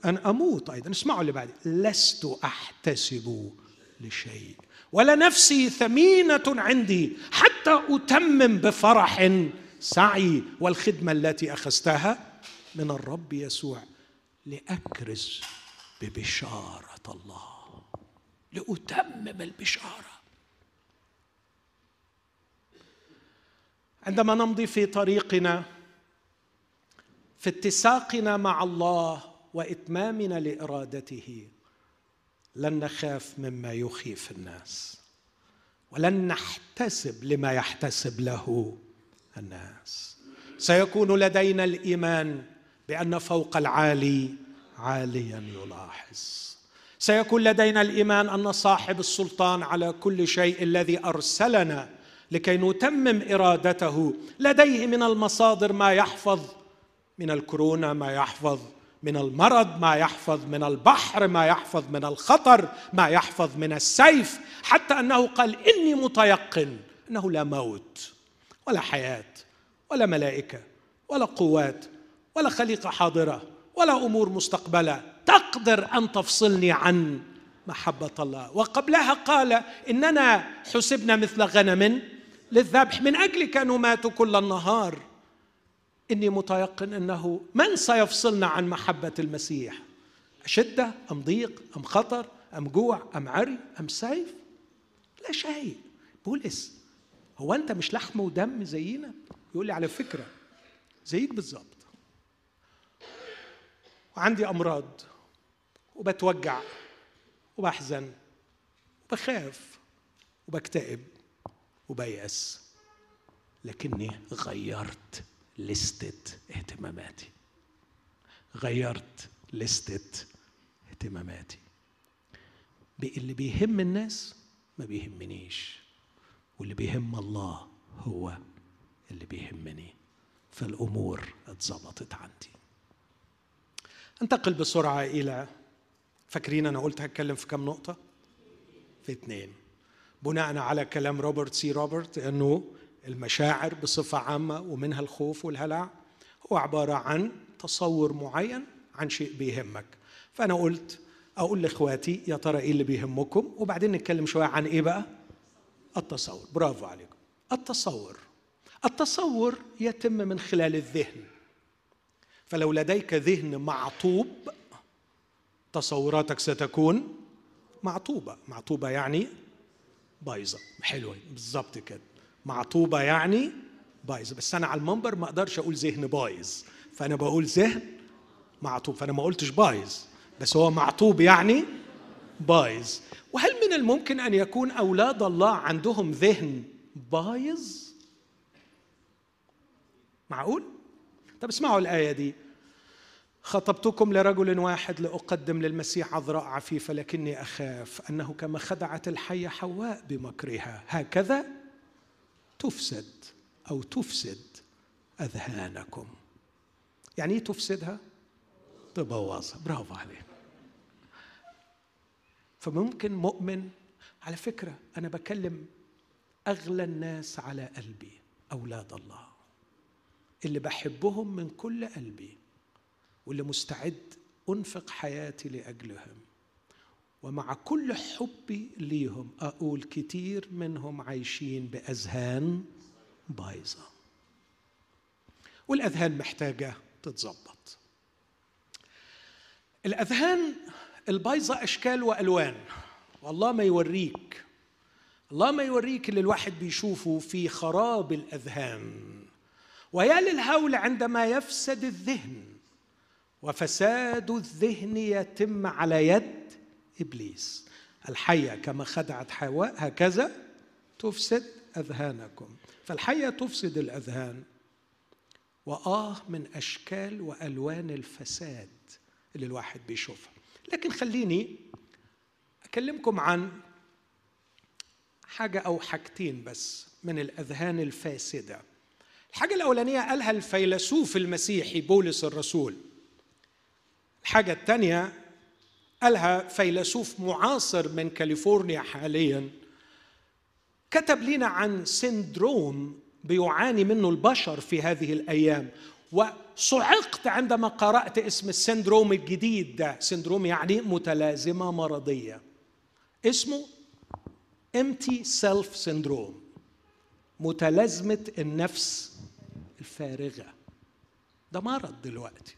أن أموت أيضا. اسمعوا اللي بعد لست أحتسب لشيء ولا نفسي ثمينة عندي حتى أتمم بفرح سعي والخدمة التي أخذتها من الرب يسوع لأكرز ببشارة الله لأتمم البشارة. عندما نمضي في طريقنا في اتساقنا مع الله وإتمامنا لإرادته لن نخاف مما يخيف الناس ولن نحتسب لما يحتسب له. الناس. سيكون لدينا الإيمان بأن فوق العالي عاليا يلاحظ. سيكون لدينا الإيمان أن صاحب السلطان على كل شيء الذي أرسلنا لكي نتمم إرادته. لديه من المصادر ما يحفظ من الكورونا ما يحفظ من المرض ما يحفظ من البحر ما يحفظ من الخطر ما يحفظ من السيف. حتى أنه قال إني متيقن أنه لا موت. ولا حياة ولا ملائكة ولا قوات ولا خليقة حاضرة ولا أمور مستقبلة. تقدر أن تفصلني عن محبة الله. وقبلها قال إننا حسبنا مثل غنم للذبح من أجلك نمات كل النهار. إني متيقن أنه من سيفصلنا عن محبة المسيح؟ شده أم ضيق أم خطر أم جوع أم عري أم سيف؟ لا شيء. بولس هو أنت مش لحم ودم زينا؟ يقول لي على فكرة زيك بالظبط. وعندي أمراض وبتوجع وبحزن وبخاف وبكتئب وبيأس. لكني غيرت لستة اهتماماتي. غيرت لستة اهتماماتي. اللي بيهم الناس ما بيهمنيش. واللي بيهم الله هو اللي بيهمني. فالأمور اتظبطت عندي. انتقل بسرعة إلى فاكرين أنا قلت هتكلم في كم نقطة؟ في اثنين بناء على كلام روبرت سي روبرت إنه المشاعر بصفة عامة ومنها الخوف والهلع هو عبارة عن تصور معين عن شيء بيهمك. فأنا قلت أقول لإخواتي يا ترى إيه اللي بيهمكم؟ وبعدين نتكلم شوية عن إيه بقى؟ التصور. برافو عليكم. التصور. التصور يتم من خلال الذهن. فلو لديك ذهن معطوب تصوراتك ستكون معطوبة. معطوبة يعني بايظة. حلوة بالظبط كده. معطوبة يعني بايظة. بس أنا على المنبر ما أقدرش أقول ذهن بايظ. فأنا بقول ذهن معطوب. فأنا ما قلتش بايظ. بس هو معطوب يعني بايظ. وهل من الممكن أن يكون أولاد الله عندهم ذهن بايظ؟ معقول؟ طب اسمعوا الآية دي. خطبتكم لرجل واحد لأقدم للمسيح عذراء عفيفة لكني أخاف أنه كما خدعت الحية حواء بمكرها. هكذا تفسد أو تفسد أذهانكم. يعني إيه تفسدها؟ تبوظها برافو عليك. فممكن مؤمن على فكرة أنا بكلم أغلى الناس على قلبي أولاد الله. اللي بحبهم من كل قلبي واللي مستعد أنفق حياتي لأجلهم. ومع كل حبي ليهم أقول كتير منهم عايشين بأذهان بايظة. والأذهان محتاجة تتظبط. الأذهان البايظه أشكال وألوان. والله ما يوريك. الله ما يوريك اللي الواحد بيشوفه في خراب الأذهان. ويا للهول عندما يفسد الذهن وفساد الذهن يتم على يد إبليس. الحية كما خدعت حواء هكذا تفسد أذهانكم. فالحية تفسد الأذهان. وآه من أشكال وألوان الفساد اللي الواحد بيشوفها. لكن خليني أكلمكم عن حاجة أو حاجتين بس من الأذهان الفاسدة. الحاجة الأولانية قالها الفيلسوف المسيحي بولس الرسول. الحاجة الثانية قالها فيلسوف معاصر من كاليفورنيا حاليا. كتب لنا عن سندروم بيعاني منه البشر في هذه الأيام. وصعقت عندما قرأت اسم السندروم الجديد ده. سندروم يعني متلازمة مرضية. اسمه empty self syndrome. متلازمة النفس الفارغة. ده مرض دلوقتي.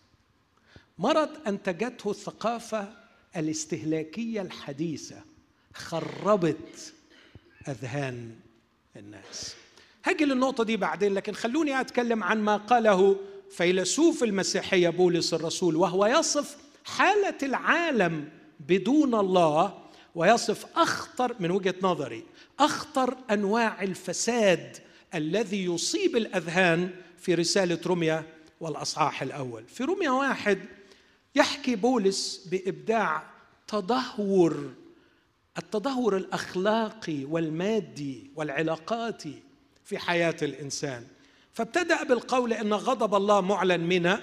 مرض انتجته الثقافة الاستهلاكية الحديثة خربت أذهان الناس. هاجي للنقطة دي بعدين لكن خلوني أتكلم عن ما قاله فيلسوف المسيحية بولس الرسول وهو يصف حالة العالم بدون الله ويصف أخطر من وجهة نظري أخطر أنواع الفساد الذي يصيب الأذهان في رسالة رميه والأصحاح الأول. في روميا واحد يحكي بولس بإبداع تدهور التدهور الأخلاقي والمادي والعلاقاتي في حياة الإنسان. فابتدأ بالقول إن غضب الله معلن من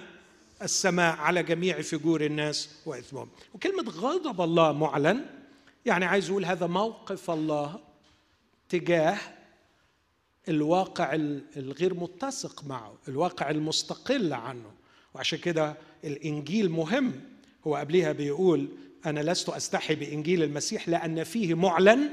السماء على جميع فجور الناس وإثمهم. وكلمة غضب الله معلن يعني عايز يقول هذا موقف الله تجاه الواقع الغير متسق معه الواقع المستقل عنه. وعشان كده الإنجيل مهم. هو قبلها بيقول أنا لست أستحي بإنجيل المسيح لأن فيه معلن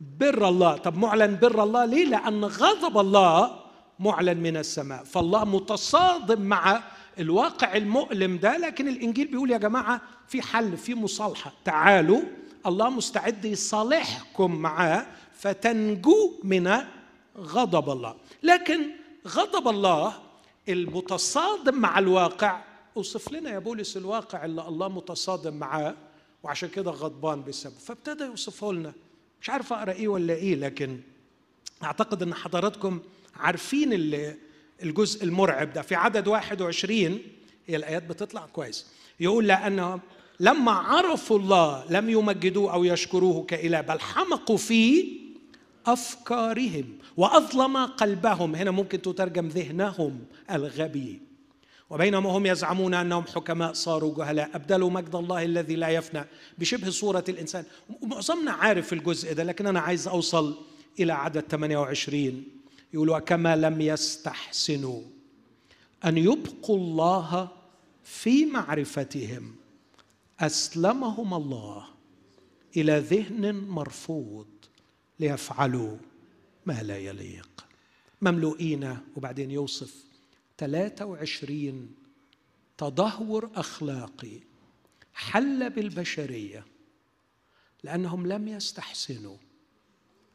بر الله. طب معلن بر الله ليه؟ لأن غضب الله معلن من السماء. فالله متصادم مع الواقع المؤلم ده لكن الإنجيل بيقول يا جماعة في حل في مصالحة. تعالوا الله مستعد يصالحكم معاه فتنجو من غضب الله. لكن غضب الله المتصادم مع الواقع أوصف لنا يا بولس الواقع اللي الله متصادم معاه وعشان كده غضبان بسبب فابتدى يوصفه لنا. مش عارف أقرأ إيه ولا إيه لكن أعتقد إن حضراتكم عارفين الجزء المرعب ده. في عدد 21 هي الآيات بتطلع كويس. يقول لانهم لما عرفوا الله لم يمجدوه أو يشكروه كإله بل حمقوا في أفكارهم وأظلم قلبهم. هنا ممكن تترجم ذهنهم الغبي. وبينما هم يزعمون أنهم حكماء صاروا جهلاء أبدلوا مجد الله الذي لا يفنى. بشبه صورة الإنسان. معظمنا عارف الجزء ده لكن أنا عايز أوصل إلى عدد 28 يقول وكما لم يستحسنوا أن يبقوا الله في معرفتهم أسلمهم الله إلى ذهن مرفوض ليفعلوا ما لا يليق. مملوئين وبعدين يوصف 23 تدهور أخلاقي حل بالبشرية لأنهم لم يستحسنوا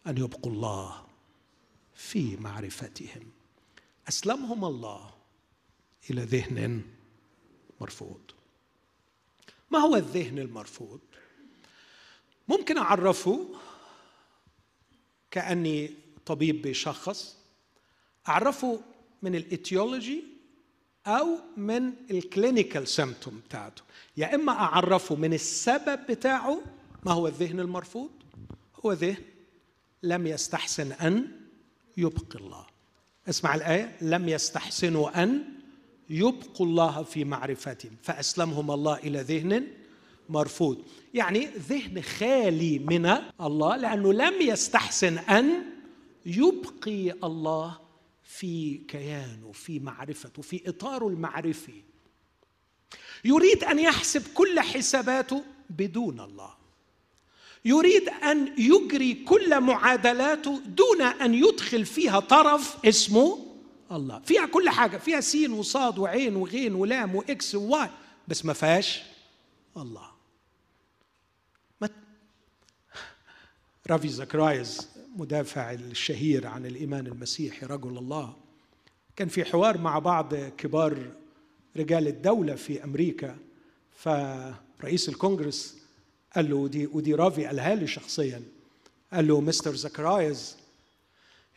أن يبقوا الله. في معرفتهم. أسلمهم الله إلى ذهن مرفوض. ما هو الذهن المرفوض؟ ممكن أعرفه كأني طبيب بيشخص أعرفه من ال etiology أو من ال clinical symptom بتاعته. يا إما أعرفه من السبب بتاعه ما هو الذهن المرفوض؟ هو ذهن لم يستحسن أن يبقي الله. اسمع الآية. لم يستحسنوا أن يبقوا الله في معرفتهم فأسلمهم الله إلى ذهن مرفوض. يعني ذهن خالي من الله لأنه لم يستحسن أن يبقي الله في كيانه في معرفته في إطاره المعرفي. يريد أن يحسب كل حساباته بدون الله. يريد أن يجري كل معادلاته دون أن يدخل فيها طرف اسمه الله. فيها كل حاجة. فيها سين وصاد وعين وغين ولام و X و Y. بس ما فيهاش الله. ما رافي زكراياس المدافع الشهير عن الإيمان المسيحي رجل الله. كان في حوار مع بعض كبار رجال الدولة في أمريكا. فرئيس الكونغرس قال له ودي ودي رافي قالها لي شخصيا. قال له مستر زكرايز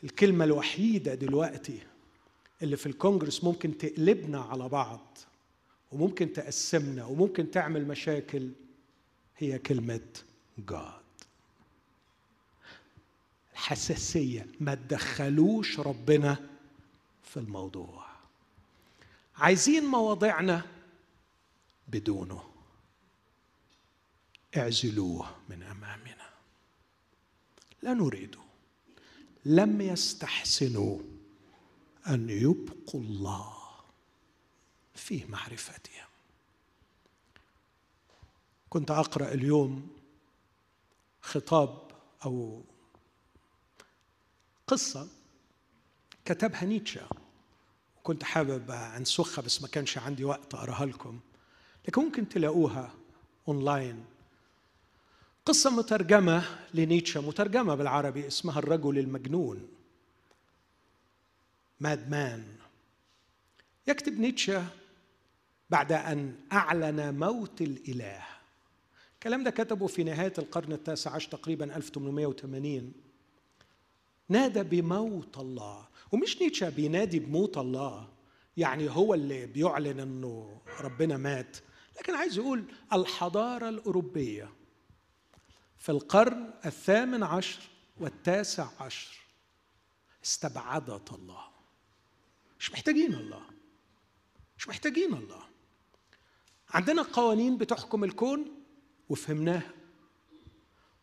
الكلمة الوحيدة دلوقتي اللي في الكونجرس ممكن تقلبنا على بعض وممكن تقسمنا وممكن تعمل مشاكل هي كلمة جاد الحساسية ما تدخلوش ربنا في الموضوع. عايزين مواضيعنا بدونه. اعزلوه من أمامنا. لا نريده لم يستحسنوا أن يبقوا الله في معرفتهم. كنت أقرأ اليوم خطاب أو قصة كتبها نيتشه. كنت حابب أنسخها بس ما كانش عندي وقت أقراها لكم. لكن ممكن تلاقوها اونلاين قصة مترجمة لنيتشه. مترجمة بالعربي اسمها الرجل المجنون. mad man يكتب نيتشه بعد أن أعلن موت الإله. الكلام ده كتبه في نهاية القرن التاسع عشر تقريبا 1880 نادى بموت الله. ومش نيتشه بينادي بموت الله يعني هو اللي بيعلن إنه ربنا مات لكن عايز يقول الحضارة الأوروبية. في القرن الثامن عشر والتاسع عشر. استبعدت الله. مش محتاجين الله. مش محتاجين الله. عندنا قوانين بتحكم الكون وفهمناها.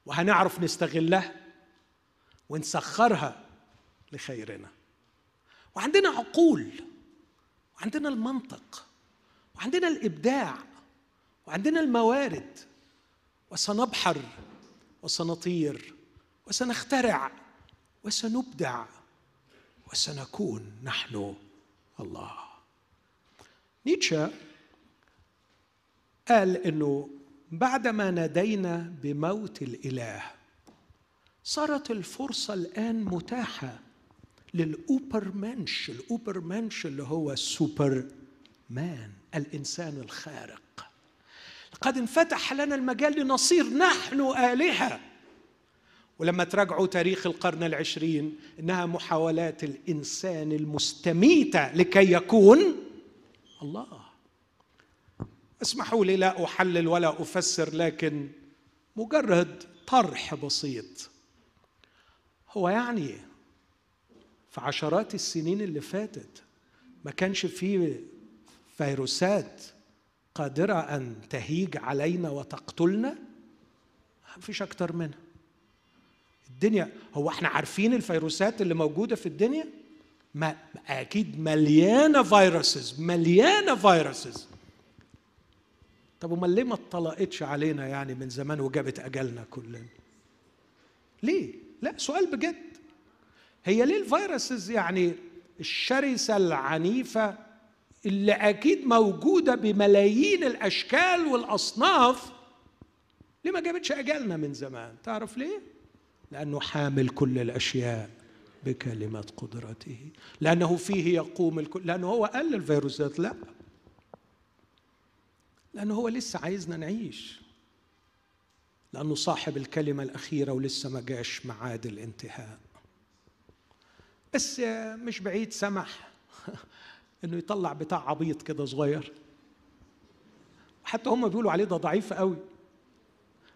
وهنعرف نستغلها ونسخرها لخيرنا. وعندنا عقول. وعندنا المنطق. وعندنا الإبداع. وعندنا الموارد. وسنبحر وسنطير وسنخترع وسنبدع وسنكون نحن الله. نيتشه قال إنه بعدما نادينا بموت الإله صارت الفرصة الآن متاحة لل Übermensch ال Übermensch اللي هو السوبر مان الإنسان الخارق. قد انفتح لنا المجال لنصير نحن آلهة. ولما تراجعوا تاريخ القرن العشرين إنها محاولات الإنسان المستميته لكي يكون الله. اسمحوا لي لا أحلل ولا أفسر لكن مجرد طرح بسيط. هو يعني في عشرات السنين اللي فاتت ما كانش فيه فيروسات قادرة أن تهيج علينا وتقتلنا؟ ما فيش أكتر منها. الدنيا هو إحنا عارفين الفيروسات اللي موجودة في الدنيا؟ ما أكيد مليانة فيروسز مليانة فيروسز. طب أمال ليه ما اطلقتش علينا يعني من زمان وجابت أجلنا كلنا؟ ليه؟ لا سؤال بجد. هي ليه الفيروسز يعني الشرسة العنيفة اللي أكيد موجودة بملايين الأشكال والأصناف ليه ما جابتش اجلنا من زمان؟ تعرف ليه؟ لأنه حامل كل الأشياء بكلمة قدرته. لأنه فيه يقوم الكل لأنه هو قال للفيروسات لا. لأنه هو لسه عايزنا نعيش. لأنه صاحب الكلمة الأخيرة ولسه ما جاش معاد الانتهاء. بس مش بعيد سمح. <laughs> إنه يطلع بتاع عبيط كده صغير. حتى هم بيقولوا عليه ده ضعيف قوي.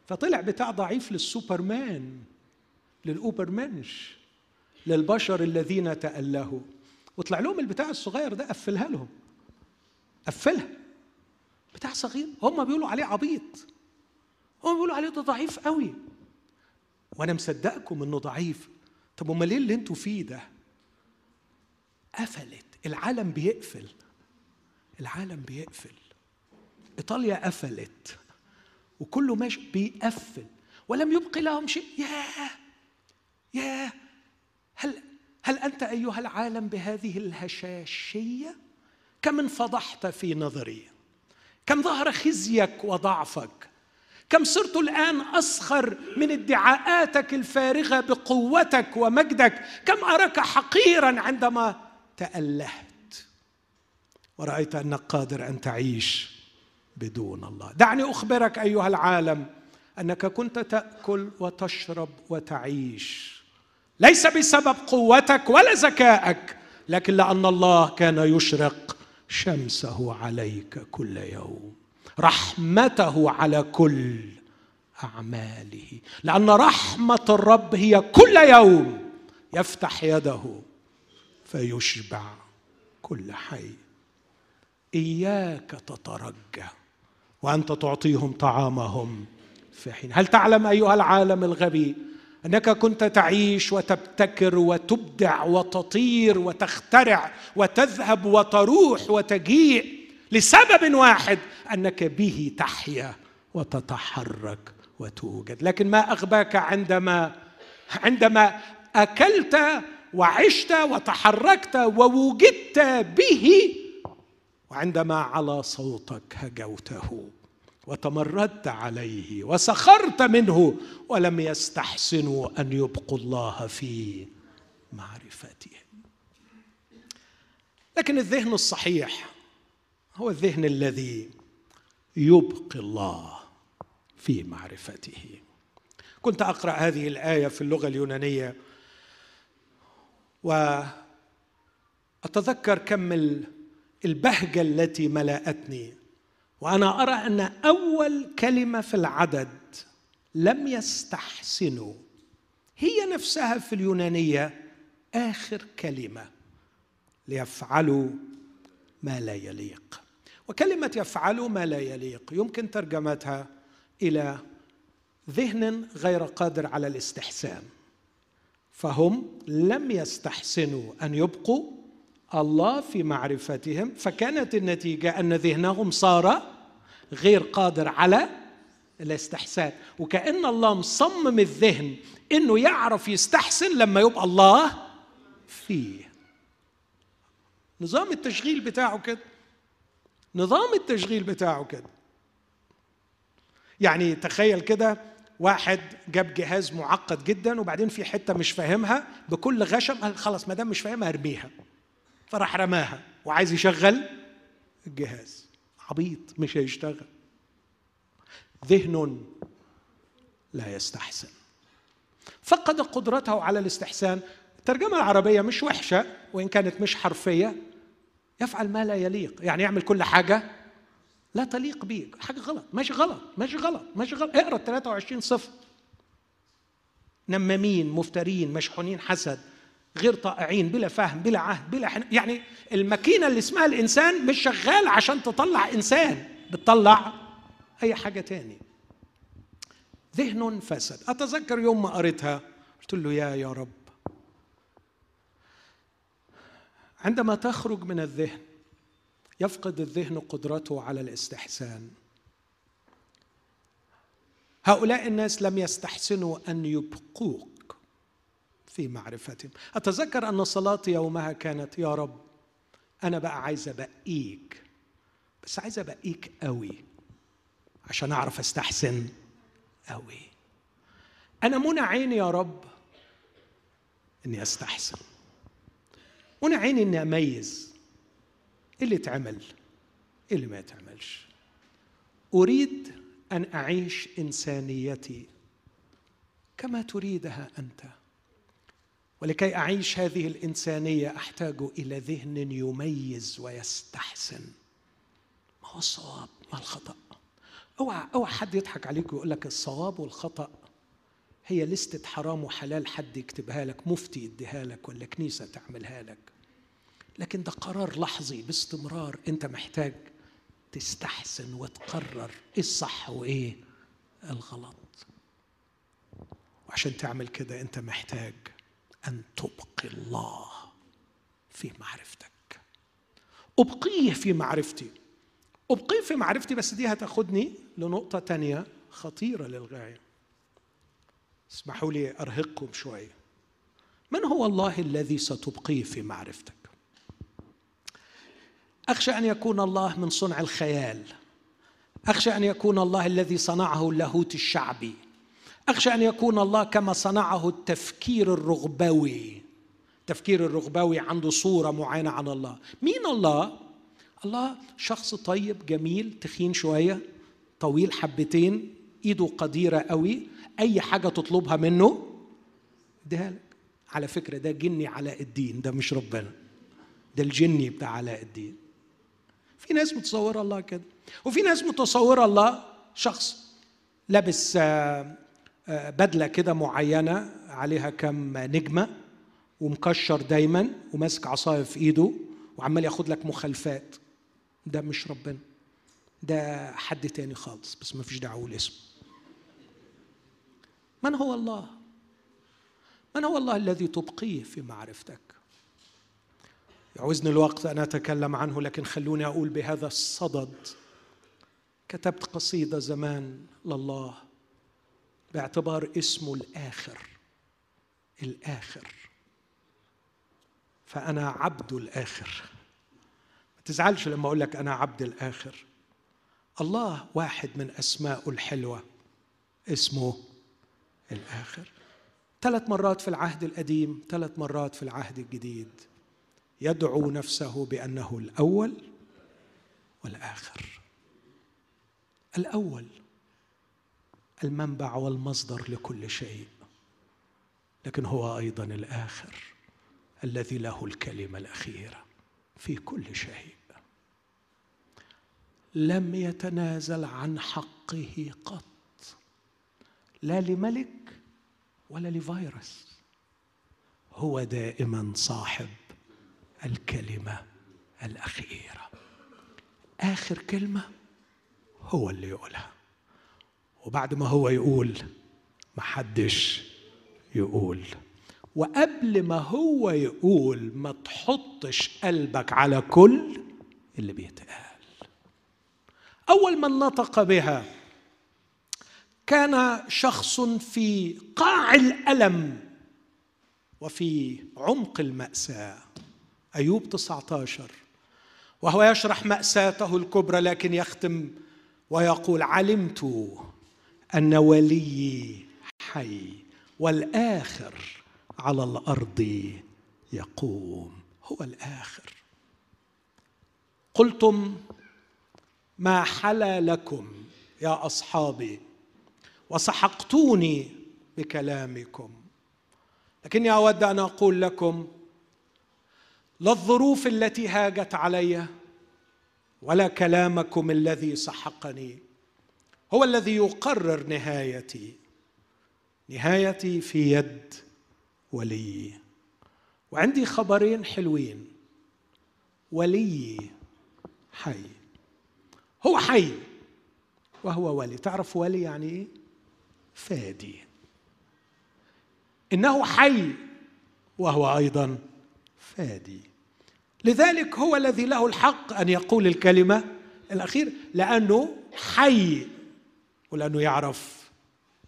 فطلع بتاع ضعيف للسوبرمان للأوبرمنش للبشر الذين تألهوا. وطلع لهم البتاع الصغير ده قفلها لهم. قفلها. بتاع صغير. هم بيقولوا عليه عبيط. هم بيقولوا عليه ده ضعيف قوي. وأنا مصدقكم إنه ضعيف. طب أمال إيه اللي أنتوا فيه ده؟ قفلت. العالم بيقفل. العالم بيقفل. إيطاليا قفلت. وكله ماشي بيقفل. ولم يبق لهم شيء. ياه! ياه! هل هل أنت أيها العالم بهذه الهشاشية؟ كم انفضحت في نظري. كم ظهر خزيك وضعفك. كم صرت الآن اسخر من ادعاءاتك الفارغة بقوتك ومجدك. كم أراك حقيرا عندما تألهت. ورأيت أنك قادر أن تعيش بدون الله. دعني أخبرك أيها العالم أنك كنت تأكل وتشرب وتعيش. ليس بسبب قوتك ولا ذكائك لكن لأن الله كان يشرق شمسه عليك كل يوم. رحمته على كل أعماله. لأن رحمة الرب هي كل يوم يفتح يده. فيشبع كل حي. إياك تترجى وأنت تعطيهم طعامهم في حين. هل تعلم أيها العالم الغبي أنك كنت تعيش وتبتكر وتبدع وتطير وتخترع وتذهب وتروح وتجيء لسبب واحد أنك به تحيا وتتحرك وتوجد. لكن ما أغباك عندما عندما أكلت وعشت وتحركت ووجدت به وعندما على صوتك هجوته وتمردت عليه وسخرت منه ولم يستحسنوا أن يبقوا الله في معرفته. لكن الذهن الصحيح هو الذهن الذي يبقي الله في معرفته. كنت أقرأ هذه الآية في اللغة اليونانية وأتذكر كم البهجة التي ملأتني. وأنا أرى أن أول كلمة في العدد لم يستحسنوا. هي نفسها في اليونانية آخر كلمة ليفعلوا ما لا يليق. وكلمة يفعلوا ما لا يليق يمكن ترجمتها إلى ذهن غير قادر على الاستحسان. فهم لم يستحسنوا أن يبقوا الله في معرفتهم فكانت النتيجة أن ذهنهم صار غير قادر على الاستحسان. وكأن الله مصمم الذهن إنه يعرف يستحسن لما يبقى الله فيه. نظام التشغيل بتاعه كده. نظام التشغيل بتاعه كده. يعني تخيل كده واحد جاب جهاز معقد جدا وبعدين في حتة مش فاهمها بكل غشم قال خلاص ما دام مش فاهمها ارميها. فراح رماها وعايز يشغل الجهاز. عبيط مش هيشتغل. ذهن لا يستحسن. فقد قدرته على الاستحسان. الترجمة العربية مش وحشة وإن كانت مش حرفية يفعل ما لا يليق. يعني يعمل كل حاجة لا تليق بيك حاجة غلط. ماشي غلط. ماشي غلط. ماشي غلط. اقرأ ال 23 صفر نمامين مفترين مشحونين حسد غير طائعين بلا فهم بلا عهد بلا حن... يعني الماكينة اللي اسمها الإنسان مش شغال عشان تطلع إنسان. بتطلع أي حاجة تاني. ذهن فسد. أتذكر يوم ما قريتها قلت له يا يا رب. عندما تخرج من الذهن يفقد الذهن قدرته على الاستحسان. هؤلاء الناس لم يستحسنوا أن يبقوك في معرفتهم. أتذكر أن صلاتي يومها كانت يا رب أنا بقى عايز أبقيك بس عايز أبقيك قوي عشان أعرف أستحسن قوي. أنا منى عيني يا رب إني أستحسن منى عيني إني أميز اللي اتعمل اللي ما يتعملش أريد أن أعيش إنسانيتي كما تريدها أنت. ولكي أعيش هذه الإنسانية أحتاج إلى ذهن يميز ويستحسن. ما هو الصواب؟ ما الخطأ؟ أوعى أوعى حد يضحك عليك ويقول لك الصواب والخطأ. هي لستة حرام وحلال حد يكتبها لك مفتي يديها لك ولا كنيسة تعملها لك. لكن ده قرار لحظي باستمرار. انت محتاج تستحسن وتقرر إيه الصح وايه الغلط. وعشان تعمل كده انت محتاج ان تبقي الله في معرفتك. ابقيه في معرفتي. ابقيه في معرفتي بس دي هتاخدني لنقطة تانية خطيرة للغاية. اسمحوا لي أرهقكم شوية. من هو الله الذي ستبقيه في معرفتك؟ أخشى أن يكون الله من صنع الخيال. أخشى أن يكون الله الذي صنعه اللاهوت الشعبي. أخشى أن يكون الله كما صنعه التفكير الرغبوي. التفكير الرغبوي عنده صورة معينة عن الله. مين الله؟ الله شخص طيب جميل تخين شوية طويل حبتين إيده قديرة قوي. أي حاجة تطلبها منه إديها لك. على فكرة ده جني علاء الدين ده مش ربنا. ده الجني بتاع علاء الدين. في ناس متصورة الله كده وفي ناس متصورة الله شخص لابس بدلة كده معينة عليها كم نجمة ومكشر دايما وماسك عصاية في إيده وعمال ياخد لك مخالفات. ده مش ربنا ده حد تاني خالص بس ما فيش دعوة لاسمه من هو الله؟ من هو الله الذي تبقيه في معرفتك؟ يعوزني الوقت أن أتكلم عنه لكن خلوني أقول بهذا الصدد. كتبت قصيدة زمان لله باعتبار اسمه الآخر الآخر. فأنا عبد الآخر. ما تزعلش لما أقول لك أنا عبد الآخر. الله واحد من اسمائه الحلوة اسمه الآخر. ثلاث مرات في العهد القديم ثلاث مرات في العهد الجديد. يدعو نفسه بأنه الأول والآخر. الأول المنبع والمصدر لكل شيء لكن هو أيضا الآخر الذي له الكلمة الأخيرة في كل شيء. لم يتنازل عن حقه قط لا لملك ولا لفيروس هو دائما صاحب الكلمة الأخيرة. آخر كلمة هو اللي يقولها. وبعد ما هو يقول محدش يقول. وقبل ما هو يقول ما تحطش قلبك على كل اللي بيتقال. أول من نطق بها كان شخص في قاع الألم وفي عمق المأساة. أيوب 19 وهو يشرح مأساته الكبرى لكن يختم ويقول علمت أن وليي حي والآخر على الأرض يقوم. هو الآخر. قلتم ما حلا لكم يا أصحابي وسحقتوني بكلامكم. لكني اود أن أقول لكم لا الظروف التي هاجت علي ولا كلامكم الذي سحقني. هو الذي يقرر نهايتي. نهايتي في يد ولي. وعندي خبرين حلوين. ولي حي. هو حي وهو ولي. تعرف ولي يعني إيه؟ فادي. إنه حي وهو أيضا فادي. لذلك هو الذي له الحق أن يقول الكلمة الاخيره لأنه حي ولأنه يعرف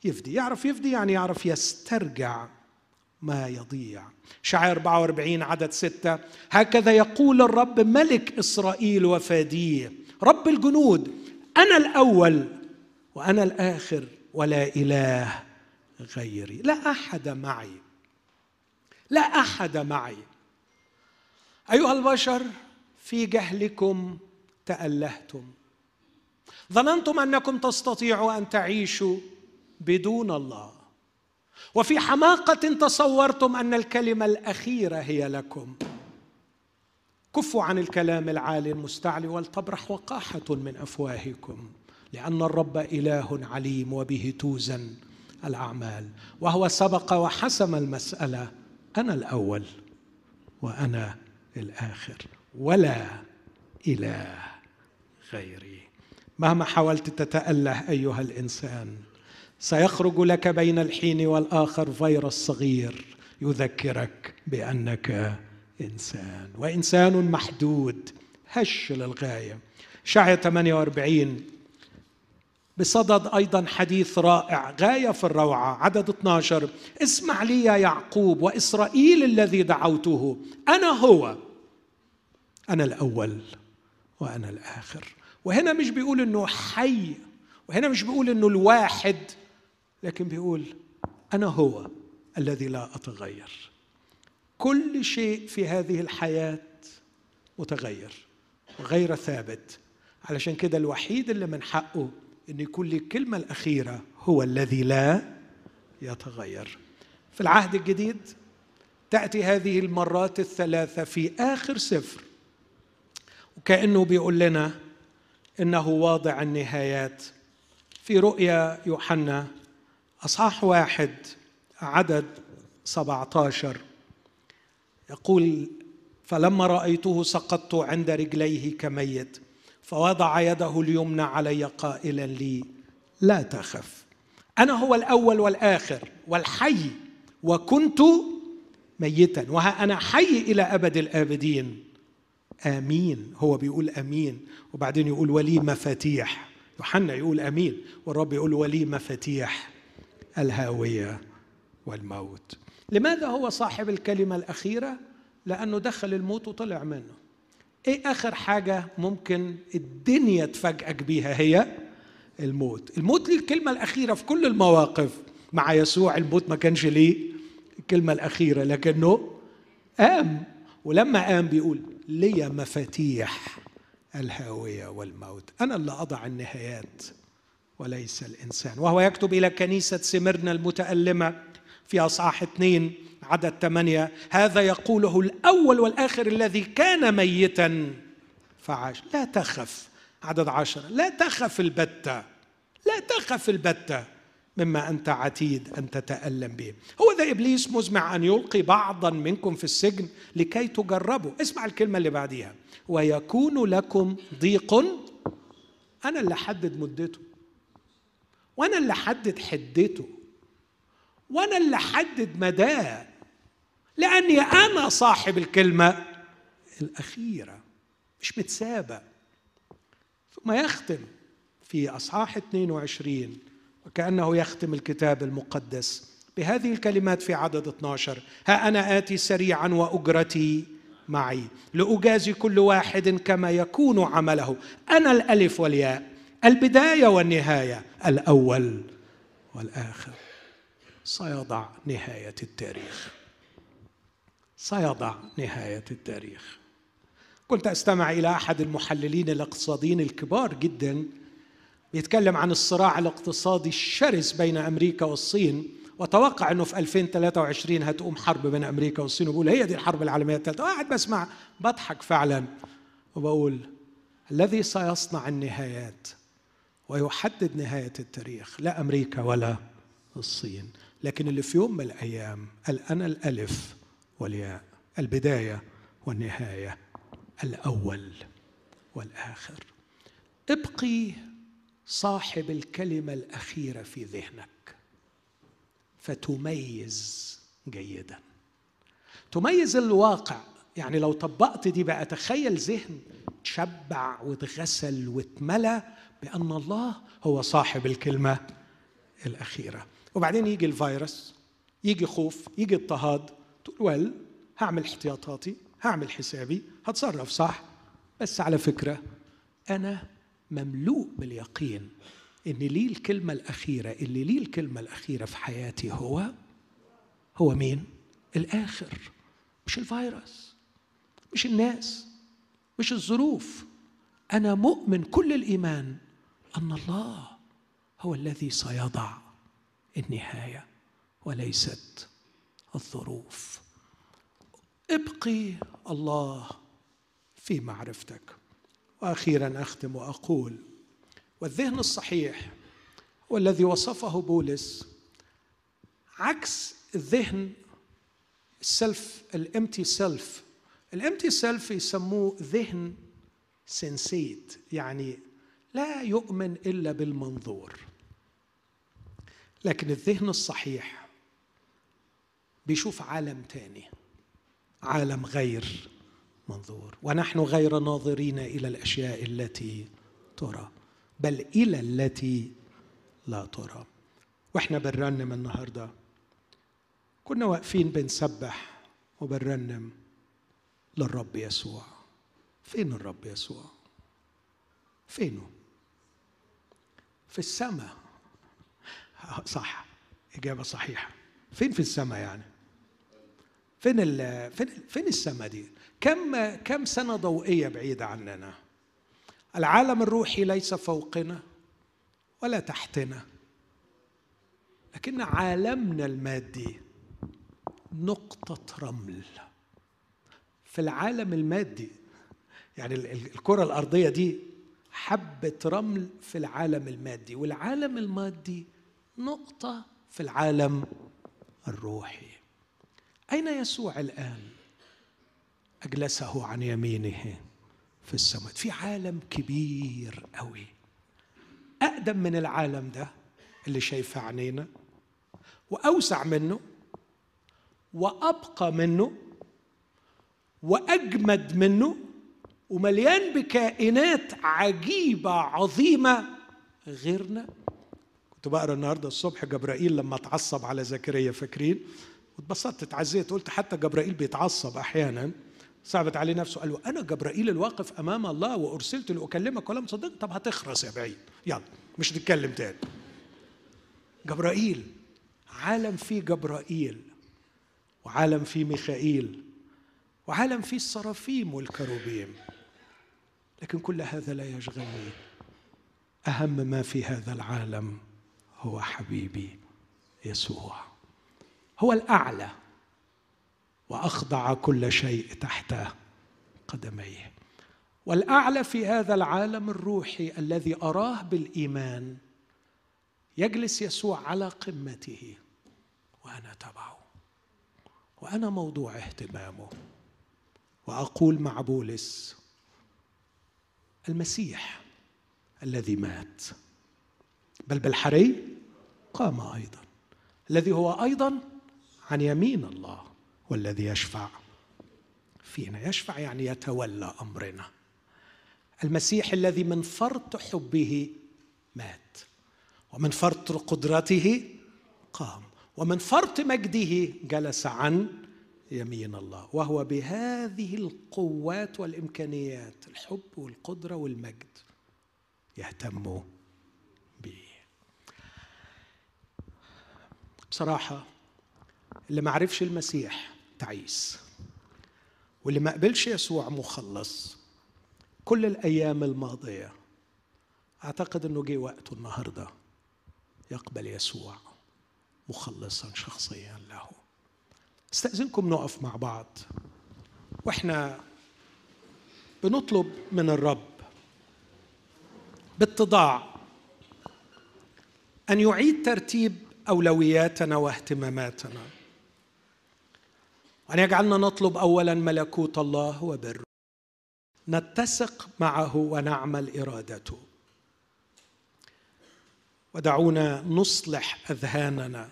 يفدي. يعرف يفدي يعني يعرف يسترجع ما يضيع. شعر 44 عدد ستة هكذا يقول الرب ملك إسرائيل وفاديه. رب الجنود أنا الأول وأنا الآخر ولا إله غيري. لا أحد معي. لا أحد معي. أيها البشر في جهلكم تألهتم. ظننتم أنكم تستطيعوا أن تعيشوا بدون الله. وفي حماقة تصورتم أن الكلمة الأخيرة هي لكم. كفوا عن الكلام العالي المستعلي ولتبرح وقاحة من أفواهكم لأن الرب إله عليم وبه توزن الأعمال. وهو سبق وحسم المسألة أنا الأول وأنا الآخر. ولا إله غيري. مهما حاولت تتأله أيها الإنسان سيخرج لك بين الحين والآخر فيروس صغير يذكرك بأنك إنسان. وإنسان محدود. هش للغاية. شعية 48 بصدد أيضا حديث رائع غاية في الروعة عدد 12 اسمع لي يا يعقوب وإسرائيل الذي دعوته. أنا هو. أنا الأول وأنا الآخر. وهنا مش بيقول إنه حي وهنا مش بيقول إنه الواحد لكن بيقول أنا هو الذي لا أتغير. كل شيء في هذه الحياة متغير وغير ثابت. علشان كده الوحيد اللي من حقه إن يكون الكلمة الأخيرة هو الذي لا يتغير. في العهد الجديد تأتي هذه المرات الثلاثة في آخر سفر وكأنه بيقول لنا إنه واضع النهايات. في رؤيا يوحنا أصحاح واحد عدد 17 يقول فلما رأيته سقطت عند رجليه كميت فوضع يده اليمنى علي قائلا لي لا تخف أنا هو الأول والآخر والحي وكنت ميتا وها أنا حي إلى أبد الآبدين. آمين هو بيقول آمين وبعدين يقول ولي مفاتيح. يوحنا يقول آمين والرب يقول ولي مفاتيح الهاوية والموت. لماذا هو صاحب الكلمة الأخيرة؟ لأنه دخل الموت وطلع منه. إيه آخر حاجة ممكن الدنيا تفاجئك بيها هي؟ الموت. الموت ليه الكلمة الأخيرة في كل المواقف. مع يسوع الموت ما كانش ليه الكلمة الأخيرة لكنه قام. ولما قام بيقول لي مفاتيح الهاوية والموت. أنا اللي أضع النهايات وليس الإنسان. وهو يكتب إلى كنيسة سمرنا المتألمة في أصحاح اثنين عدد ثمانية هذا يقوله الأول والآخر الذي كان ميتا. فعاش. لا تخف عدد عشرة لا تخف البتة. لا تخف البتة. مما أنت عتيد أن تتألم به. هو ذا إبليس مزمع أن يلقي بعضا منكم في السجن لكي تجربوا. اسمع الكلمة اللي بعديها. ويكون لكم ضيق. أنا اللي أحدد مدته. وأنا اللي أحدد حدته. وأنا اللي أحدد مداه. لأني أنا صاحب الكلمة الأخيرة مش متسابة. ثم يختم في أصحاح 22 وكأنه يختم الكتاب المقدس بهذه الكلمات في عدد 12 ها أنا آتي سريعا وأجرتي معي. لأجازي كل واحد كما يكون عمله. أنا الألف والياء البداية والنهاية الأول والآخر. سيضع نهاية التاريخ. سيضع نهاية التاريخ. كنت أستمع إلى أحد المحللين الإقتصاديين الكبار جدا بيتكلم عن الصراع الاقتصادي الشرس بين أمريكا والصين وتوقع أنه في 2023 هتقوم حرب بين أمريكا والصين وبقول هي دي الحرب العالمية الثالثة. واحد بسمع بضحك فعلا وبقول الذي سيصنع النهايات ويحدد نهاية التاريخ لا أمريكا ولا الصين. لكن اللي في يوم من الأيام الأنا الألف والياء البداية والنهاية الأول والآخر. ابقي صاحب الكلمة الأخيرة في ذهنك. فتميز جيدا. تميز الواقع. يعني لو طبقت دي بقى تخيل ذهن تشبع وتغسل واتملى بأن الله هو صاحب الكلمة الأخيرة. وبعدين يجي الفيروس يجي خوف يجي اضطهاد. تقول ول هعمل احتياطاتي هعمل حسابي هتصرف صح. بس على فكرة أنا مملوء باليقين إن لي الكلمة الأخيرة اللي لي الكلمة الأخيرة في حياتي هو هو مين؟ الآخر. مش الفيروس مش الناس مش الظروف. أنا مؤمن كل الإيمان أن الله هو الذي سيضع النهاية وليست الظروف. ابقي الله في معرفتك. وأخيرا أختم وأقول والذهن الصحيح هو الذي وصفه بولس عكس الذهن السلف الامتي سيلف الامتي سيلف يسموه ذهن سنسيت يعني لا يؤمن إلا بالمنظور. لكن الذهن الصحيح بيشوف عالم تاني عالم غير منظور. ونحن غير ناظرين إلى الأشياء التي ترى بل إلى التي لا ترى. وإحنا بنرنم النهارده. كنا واقفين بنسبح وبنرنم للرب يسوع. فين الرب يسوع؟ فينه؟ في السماء. <laughs> صح إجابة صحيحة. فين في السماء يعني؟ فين ال فين فين السماء دي؟ كم كم سنة ضوئية بعيدة عننا؟ العالم الروحي ليس فوقنا ولا تحتنا لكن عالمنا المادي نقطة رمل. في العالم المادي يعني الكرة الأرضية دي حبة رمل في العالم المادي والعالم المادي نقطة في العالم الروحي. أين يسوع الآن؟ أجلسه عن يمينه في السماء. في عالم كبير قوي أقدم من العالم ده اللي شايفه عينينا وأوسع منه وأبقى منه وأجمد منه ومليان بكائنات عجيبة عظيمة غيرنا. كنت بقرأ النهارده الصبح جبرائيل لما اتعصب على زكريا فاكرين؟ واتبسطت اتعزيت قلت حتى جبرائيل بيتعصب أحيانا. صعبت عليه نفسه قال له أنا جبرائيل الواقف أمام الله وأرسلت لأكلمك ولم تصدق طب هتخرس يا بعيد. يلا مش نتكلم تاني. جبرائيل عالم فيه جبرائيل وعالم فيه ميخائيل وعالم فيه الصرافيم والكروبيم. لكن كل هذا لا يشغلني. أهم ما في هذا العالم هو حبيبي يسوع. هو الأعلى وأخضع كل شيء تحت قدميه. والأعلى في هذا العالم الروحي الذي أراه بالإيمان يجلس يسوع على قمته وأنا تبعه. وأنا موضوع اهتمامه. وأقول مع بولس المسيح الذي مات. بل بالحري قام أيضا. الذي هو أيضا عن يمين الله والذي يشفع فينا. يشفع يعني يتولى أمرنا. المسيح الذي من فرط حبه مات ومن فرط قدرته قام ومن فرط مجده جلس عن يمين الله. وهو بهذه القوات والإمكانيات الحب والقدرة والمجد يهتم به. بصراحة اللي ما عرفش المسيح تعيس واللي ما قبلش يسوع مخلص كل الأيام الماضية. أعتقد إنه جه وقته النهارده يقبل يسوع مخلصا شخصيا له. استأذنكم نقف مع بعض وإحنا بنطلب من الرب باتضاع أن يعيد ترتيب أولوياتنا واهتماماتنا. وان يجعلنا نطلب اولا ملكوت الله وبره نتسق معه ونعمل إرادته. ودعونا نصلح أذهاننا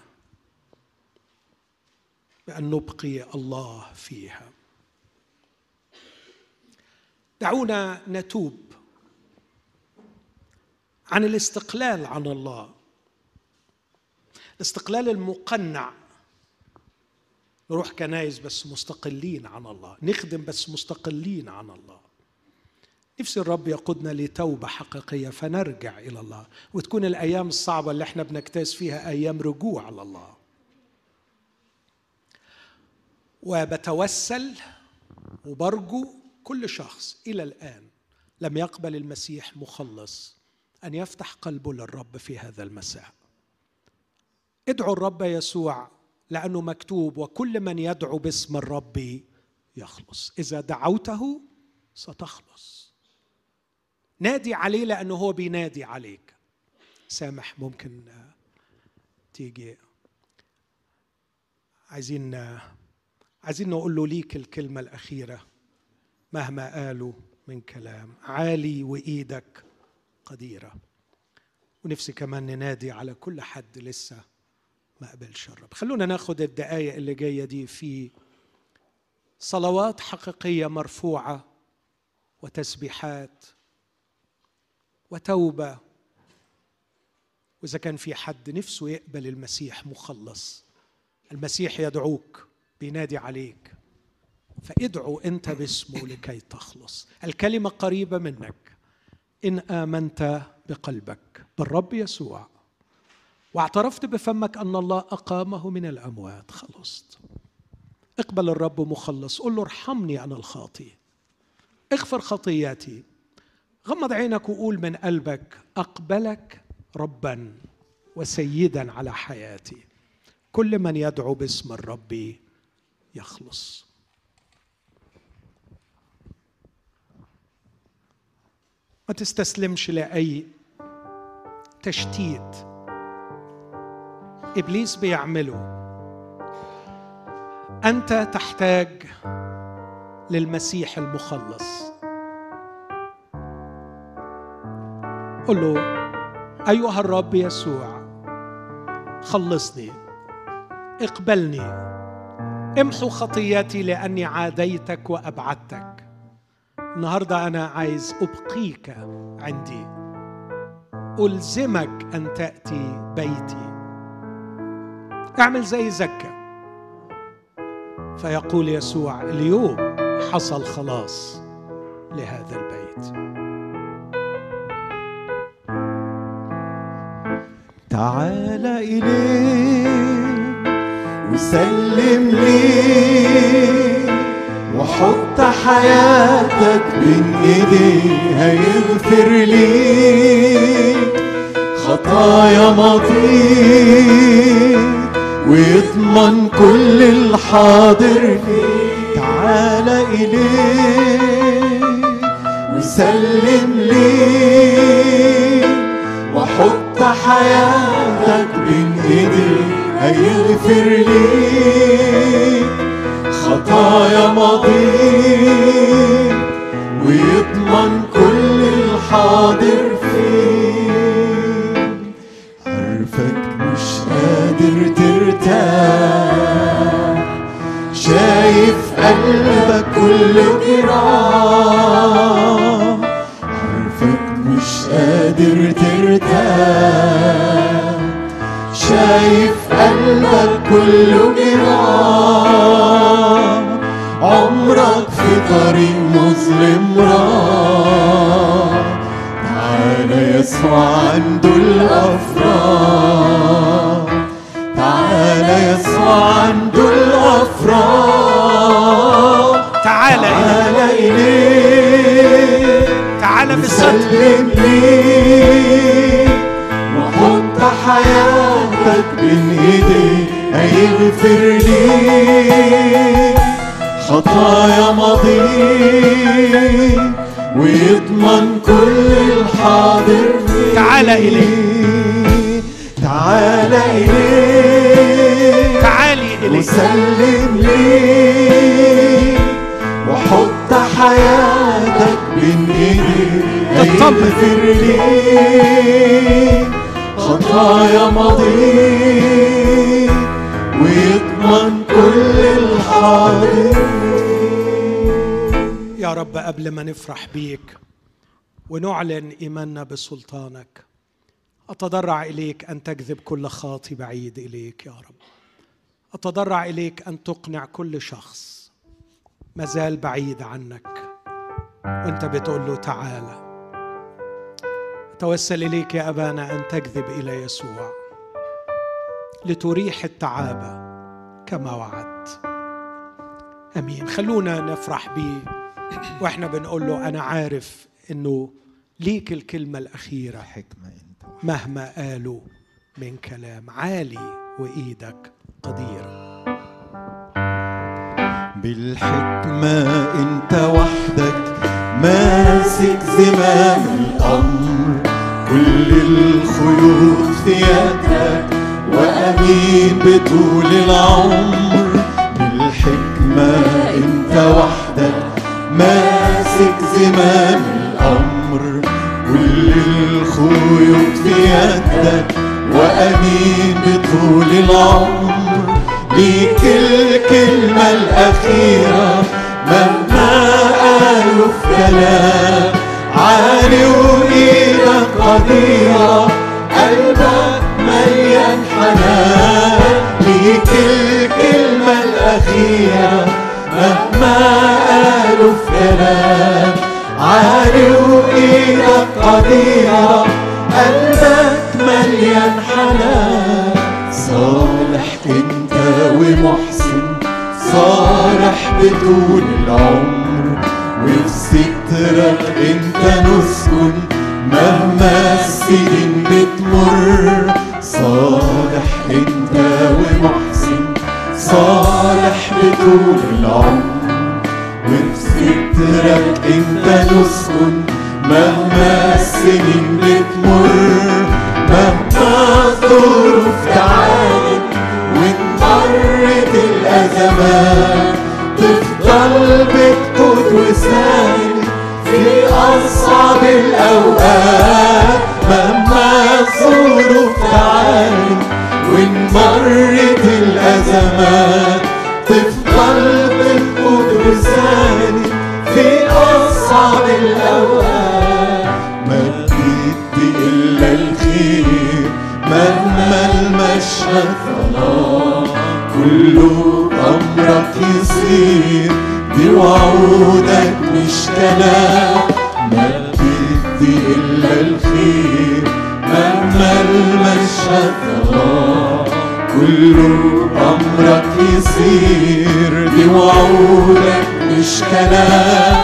بأن نبقي الله فيها. دعونا نتوب عن الاستقلال عن الله. الاستقلال المقنع نروح كنايس بس مستقلين عن الله. نخدم بس مستقلين عن الله. نفسي الرب يقودنا لتوبة حقيقية فنرجع إلى الله. وتكون الأيام الصعبة اللي إحنا بنجتاز فيها أيام رجوع على الله. وبتوسل وبرجو كل شخص إلى الآن لم يقبل المسيح مخلص أن يفتح قلبه للرب في هذا المساء. ادعوا الرب يسوع لأنه مكتوب وكل من يدعو باسم الرب يخلص. إذا دعوته ستخلص. نادي عليه لأنه هو بينادي عليك. سامح ممكن تيجي. عايزين عايزين نقول له ليك الكلمة الأخيرة. مهما قالوا من كلام. عالي وإيدك قديرة. ونفسي كمان ننادي على كل حد لسه ما قبلش الرب خلونا ناخد الدقايق اللي جاية دي في صلوات حقيقية مرفوعة وتسبيحات وتوبة. وإذا كان في حد نفسه يقبل المسيح مخلص. المسيح يدعوك بينادي عليك. فادعو أنت باسمه لكي تخلص. الكلمة قريبة منك. إن آمنت بقلبك بالرب يسوع. واعترفت بفمك أن الله أقامه من الأموات. خلصت. اقبل الرب مخلص. قل له ارحمني أنا الخاطي اغفر خطياتي غمض عينك وقول من قلبك أقبلك ربا وسيدا على حياتي. كل من يدعو باسم الرب يخلص. ما تستسلمش لأي تشتيت إبليس بيعمله. أنت تحتاج للمسيح المخلص. قل له أيها الرب يسوع خلصني اقبلني امحو خطياتي لأني عاديتك وأبعدتك. النهارده أنا عايز أبقيك عندي. ألزمك أن تأتي بيتي. اعمل زي زكا. فيقول يسوع اليوم حصل خلاص لهذا البيت. تعال إليه وسلم ليه وحط حياتك بين ايديه هيغفر ليك خطايا ماضيك ويضمن كل الحاضر تعال إليه وسلم ليه. وحط حياتك بين إيديه هيغفر ليك. خطايا ماضيك. ويضمن كل الحاضر قلبك كله جراح عارفك مش قادر ترتاح. شايف قلبك كله جراح عمرك في طريق مظلم راح. تعالى يسوع عنده الأفراح. تعالى يسوع عنده الأفراح. تعالى إليه تعالى إليه تعالى بالصدق سلم ليه وحط حياتك بين ايديه هيغفر ليك خطايا ماضيك ويضمن كل الحاضر تعالى إليه. تعالى إليه تعالي إليه وسلم ليه وحط حياتك بين ايديه تطمن. هيغفر ليك خطايا ماضيك ويضمن كل الحاضر. يا رب قبل ما نفرح بيك ونعلن إيماننا بسلطانك أتضرع إليك أن تجذب كل خاطي بعيد إليك يا رب. أتضرع إليك أن تقنع كل شخص. مازال بعيد عنك. وأنت بتقول له تعالى أتوسل إليك يا أبانا أن تجذب إلى يسوع. لتريح التعابه كما وعدت. آمين. خلونا نفرح بيه. وإحنا بنقول له أنا عارف إنه ليك الكلمة الأخيرة. حكمة أنت. مهما قالوا من كلام. عالي وإيدك قديره بالحكمة إنت وحدك ماسك زمام الأمر. كل الخيوط في يدك وامين بطول العمر. بالحكمة إنت وحدك ماسك زمام الأمر. كل الخيوط في يدك وامين بطول العمر. ليك الكلمة الأخيرة مهما قالوا في كلام. عالي وإيدك قديرة قلبك مليان حنان ليك الكلمة الأخيرة مهما قالوا في كلام. عالي وإيدك قديرة قلبك مليان حنان صالح انت ومحسن صالح بطول العمر وفي سترك انت نسكن مهما السنين بتمر. صالح انت ومحسن صالح بطول العمر وفي سترك انت نسكن مهما السنين بتمر. مهما الظروف وانمرت تفضل وساند في اصعب الاوقات مهما الظروف تعانت وانمرت الازمات تفضل بتقود وساند في اصعب الاوقات ما إلا الخير مهما المشهد ظلام كله امرك يصير دي وعودك مش كلام ما بيدي إلا الخير مهما المشهد. ظلام كله امرك يصير دي وعودك مش كلام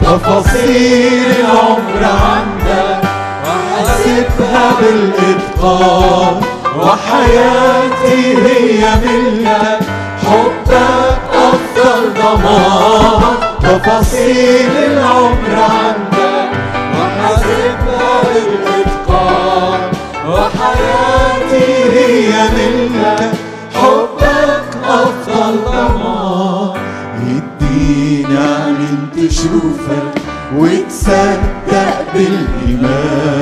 تفاصيل العمر عندك وحاسبها بالإتقان وحياتي هي ملك حبك أفضل ضمان. تفاصيل العمر عندك وحاسبها بالإتقان وحياتي هي ملك حبك أفضل ضمان. يدينا من تشوفك وتصدق بالإيمان.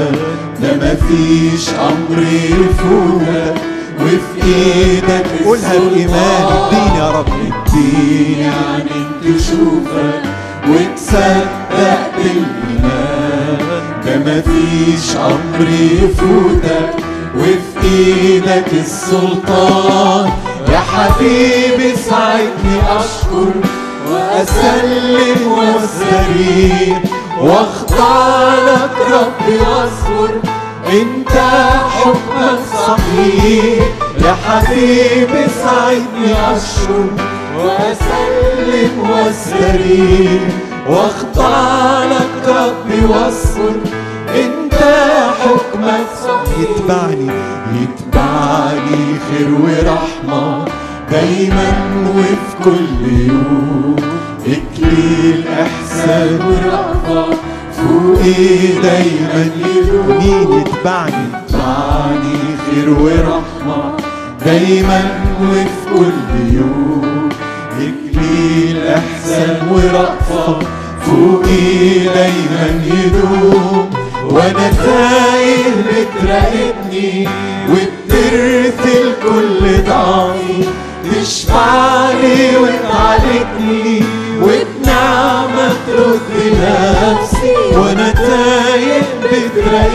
مفيش أمر يفوتك وفي إيدك قولها بإيمان اديني يا رب. اديني عين تشوفك وتصدق بالإيمان. ده مفيش أمر يفوتك وفي إيدك السلطان. يا حبيبي ساعدني أشكر وأسلم واستريح واخضع لك ربي واصبر حكمك صحيح يا حبيبي ساعدني اشكر وأسلم وأستريح واخضع لك ربي واصبر. انت حكمك صحيح يتبعني يتبعني خير ورحمة. دايما وفي كل يوم اكليل احسان ورأفة فوقي دايما مين يتبعني يتبعني خير ورحمة دايما وفي كل يوم اكليل احسان ورأفة فوقي دايما يدوم وأنا تايه بتراقبني.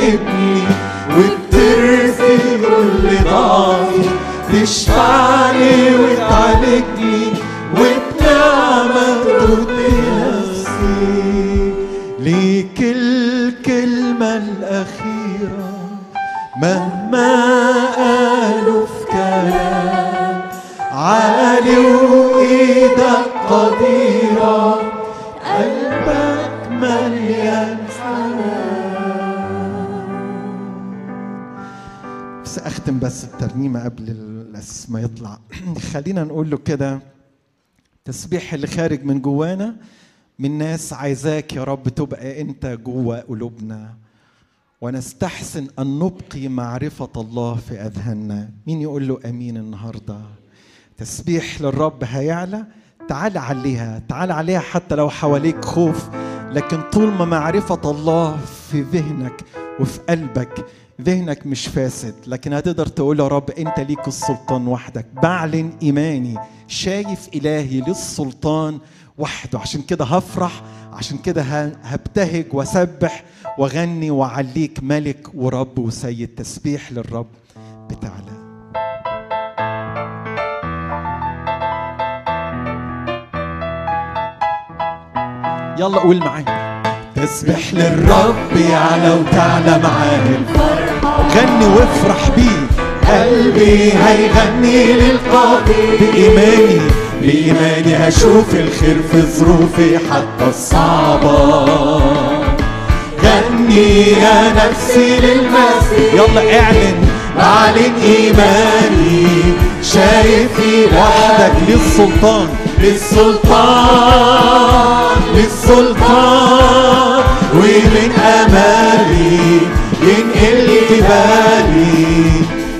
بتراقبني نقول له كده تسبيح اللي خارج من جوانا من ناس عايزاك يا رب تبقى أنت جوه قلوبنا. ونستحسن أن نبقي معرفة الله في أذهاننا. مين يقول له آمين النهارده؟ تسبيح للرب هيعلى. تعال عليها تعال عليها حتى لو حواليك خوف لكن طول ما معرفة الله في ذهنك وفي قلبك ذهنك مش فاسد لكن هتقدر تقول يا رب أنت ليك السلطان وحدك. بعلن إيماني شايف إلهي للسلطان وحده. عشان كده هفرح عشان كده هبتهج واسبح واغني واعليك ملك ورب وسيد. تسبيح للرب بتعلى يلا قول معايا. تسبح للرب يعلى وتعلى معاه الفرحة غني وافرح بيه. قلبي هيغني للقاضي بإيماني بإيماني هشوف الخير في ظروفي حتى الصعبة. غني يا نفسي للمسيح يلا اعلن بعلن إيماني. شايف وحدك للسلطان. للسلطان. للسلطان ومن أمالي ينقل جبالي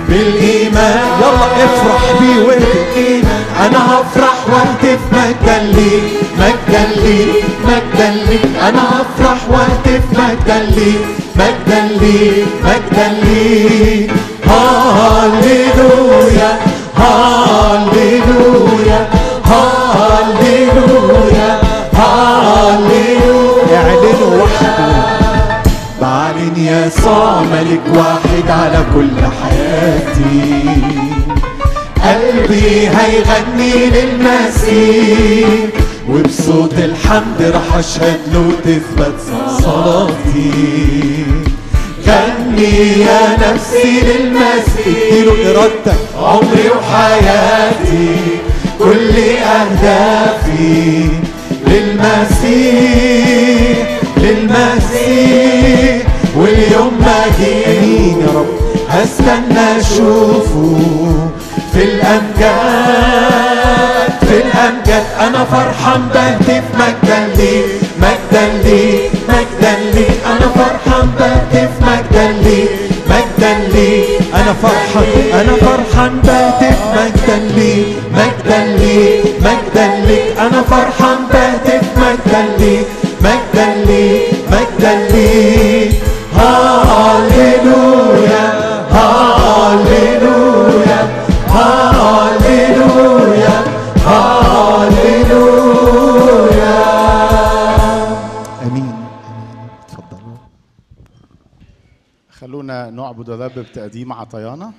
بالإيمان. يلا افرح بيه واهتف أنا هفرح واهتف مجدا لي مجدا لي مجدا لي. أنا هفرح واهتف مجدا لي مجدا لي مجدا لي. هاليلويا هاليلويا هاليلويا هاليلويا اعلنوا وحده بعلن يسوع ملك واحد على كل حياتي. قلبي هيغني للمسيح وبصوت الحمد رح أشهد له تثبت صلاتي. غني يا نفسي للمسيح اديله ارادتك عمري وحياتي. كل أهدافي. للمسيح للمسيح واليوم ما امين يا رب. هستنى أشوفه في الأمجاد في الأمجاد. أنا فرحان بهتف مجدا لي مجدا لي مجدا لي. أنا فرحان بهتف مجدا لي. مجدا لي أنا فرحان. أنا فرحان بهتف مجدا لي مجدا لي مجدا لي. أنا فرحان بهتف مجدا لي مجدا لي مجدا لي. هاليلويا هاليلويا الرب بتقديم عطايانا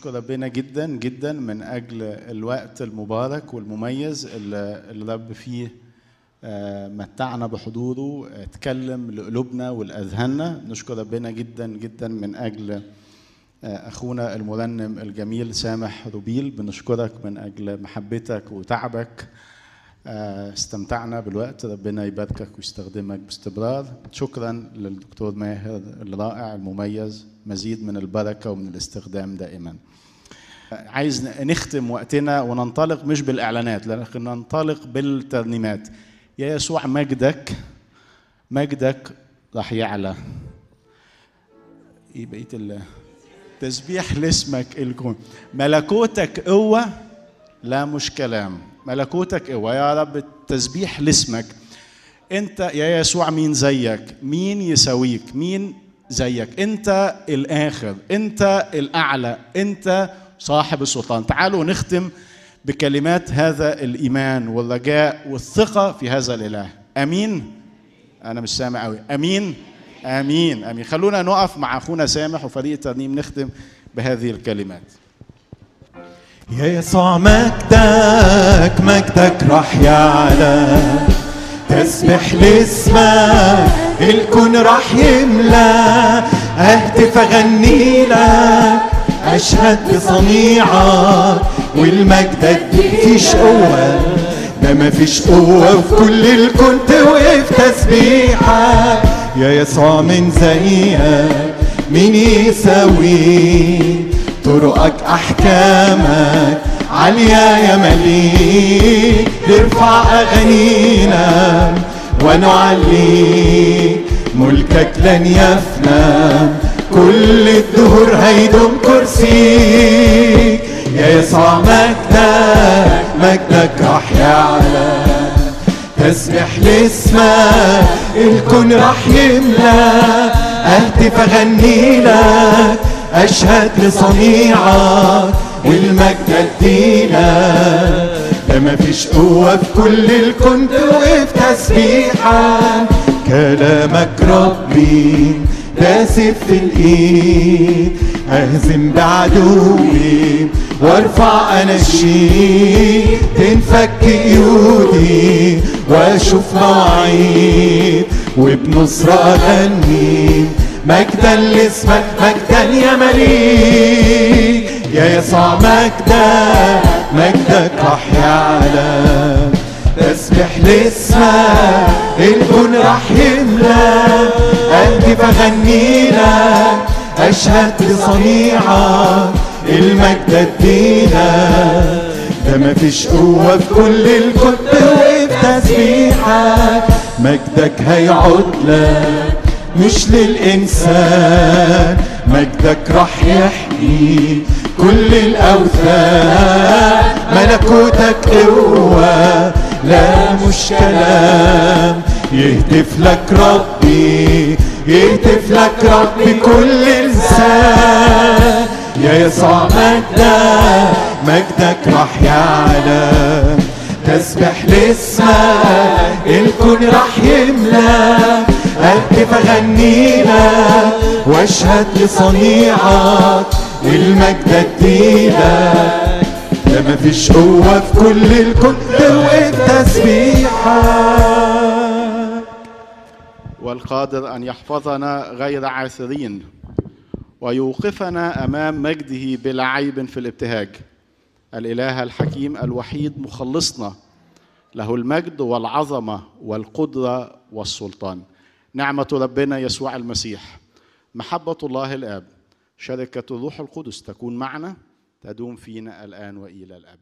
نشكر ربنا جدا جدا من أجل الوقت المبارك والمميز اللي الرب فيه آه، متعنا بحضوره اتكلم لقلوبنا ولأذهاننا. نشكر ربنا جدا جدا من أجل آه، أخونا المرنم الجميل سامح روبيل. بنشكرك من أجل محبتك وتعبك. استمتعنا بالوقت. ربنا يباركك ويستخدمك باستمرار. شكرا للدكتور ماهر الرائع المميز. مزيد من البركة ومن الاستخدام دائما. عايز نختم وقتنا وننطلق مش بالإعلانات لكن ننطلق بالترنيمات. يا يسوع مجدك مجدك راح يعلى. إيه بقية تسبيح لاسمك الكون ملكوتك قوة لا مش كلام. ملكوتك قوه يا رب تسبيح لاسمك. أنت يا يسوع مين زيك؟ مين يساويك؟ مين زيك؟ أنت الآخر أنت الأعلى أنت صاحب السلطان. تعالوا نختم بكلمات هذا الإيمان والرجاء والثقة في هذا الإله. آمين؟ أنا مش سامع قوي آمين؟ آمين. آمين. خلونا نقف مع أخونا سامح وفريق الترنيم نختم بهذه الكلمات. يسوع مجدك مجدك راح يعلى تسبح لاسمك الكون راح يملى اهتف اغني لك أشهد بصنيعك. والمجد مفيش قوة ده مفيش قوة وفي كل الكون توقف تسبيحك. يا يسوع من زيك مين يساويك. طرقك أحكامك. عالية يا مليك نرفع اغانينا ونعليك ملكك لن يفنى. كل الدهور هيدوم كرسيك. يا يسوع مجدك مجدك راح يعلى تسبح لاسمك الكون راح يملى. اهتف أغني لك أشهد لصنيعك والمجد اديلك ده مفيش قوة في كل الكون توقف تسبيحك كلامك ربي داسف في الإيد. أهزم بعدوي وارفع اناشيد تنفك ايودي وأشوف مواعيد وبنصرة اغني مجدا لاسمك مجدا يا مليك. يا يسوع مجدك مجدك راح يعلى تسبح لاسمك الكون راح يملى قلبي بغني لك أشهد لصنيعك المجد اديلك ده مفيش قوة في كل الكون توقف تسبيحك. مجدك هيعود لك. مش للإنسان. مجدك راح يحيي كل الأوثان. ملكوتك قوة لا مش كلام. يهتف لك ربي يهتف لك ربي كل لسان يا يسوع مجدك مجدك راح يعلم. تسبح لاسمك الكون راح يملى. أهتف أغني لك واشهد لصنيعك والمجد اديلك ده مفيش قوة في كل الكون توقف تسبيحك والقادر أن يحفظنا غير عاثرين ويوقفنا أمام مجده بلا عيب في الابتهاج. الإله الحكيم الوحيد مخلصنا له المجد والعظمة والقدرة والسلطان. نعمة ربنا يسوع المسيح. محبة الله الآب. شركة الروح القدس تكون معنا تدوم فينا الآن وإلى الأبد.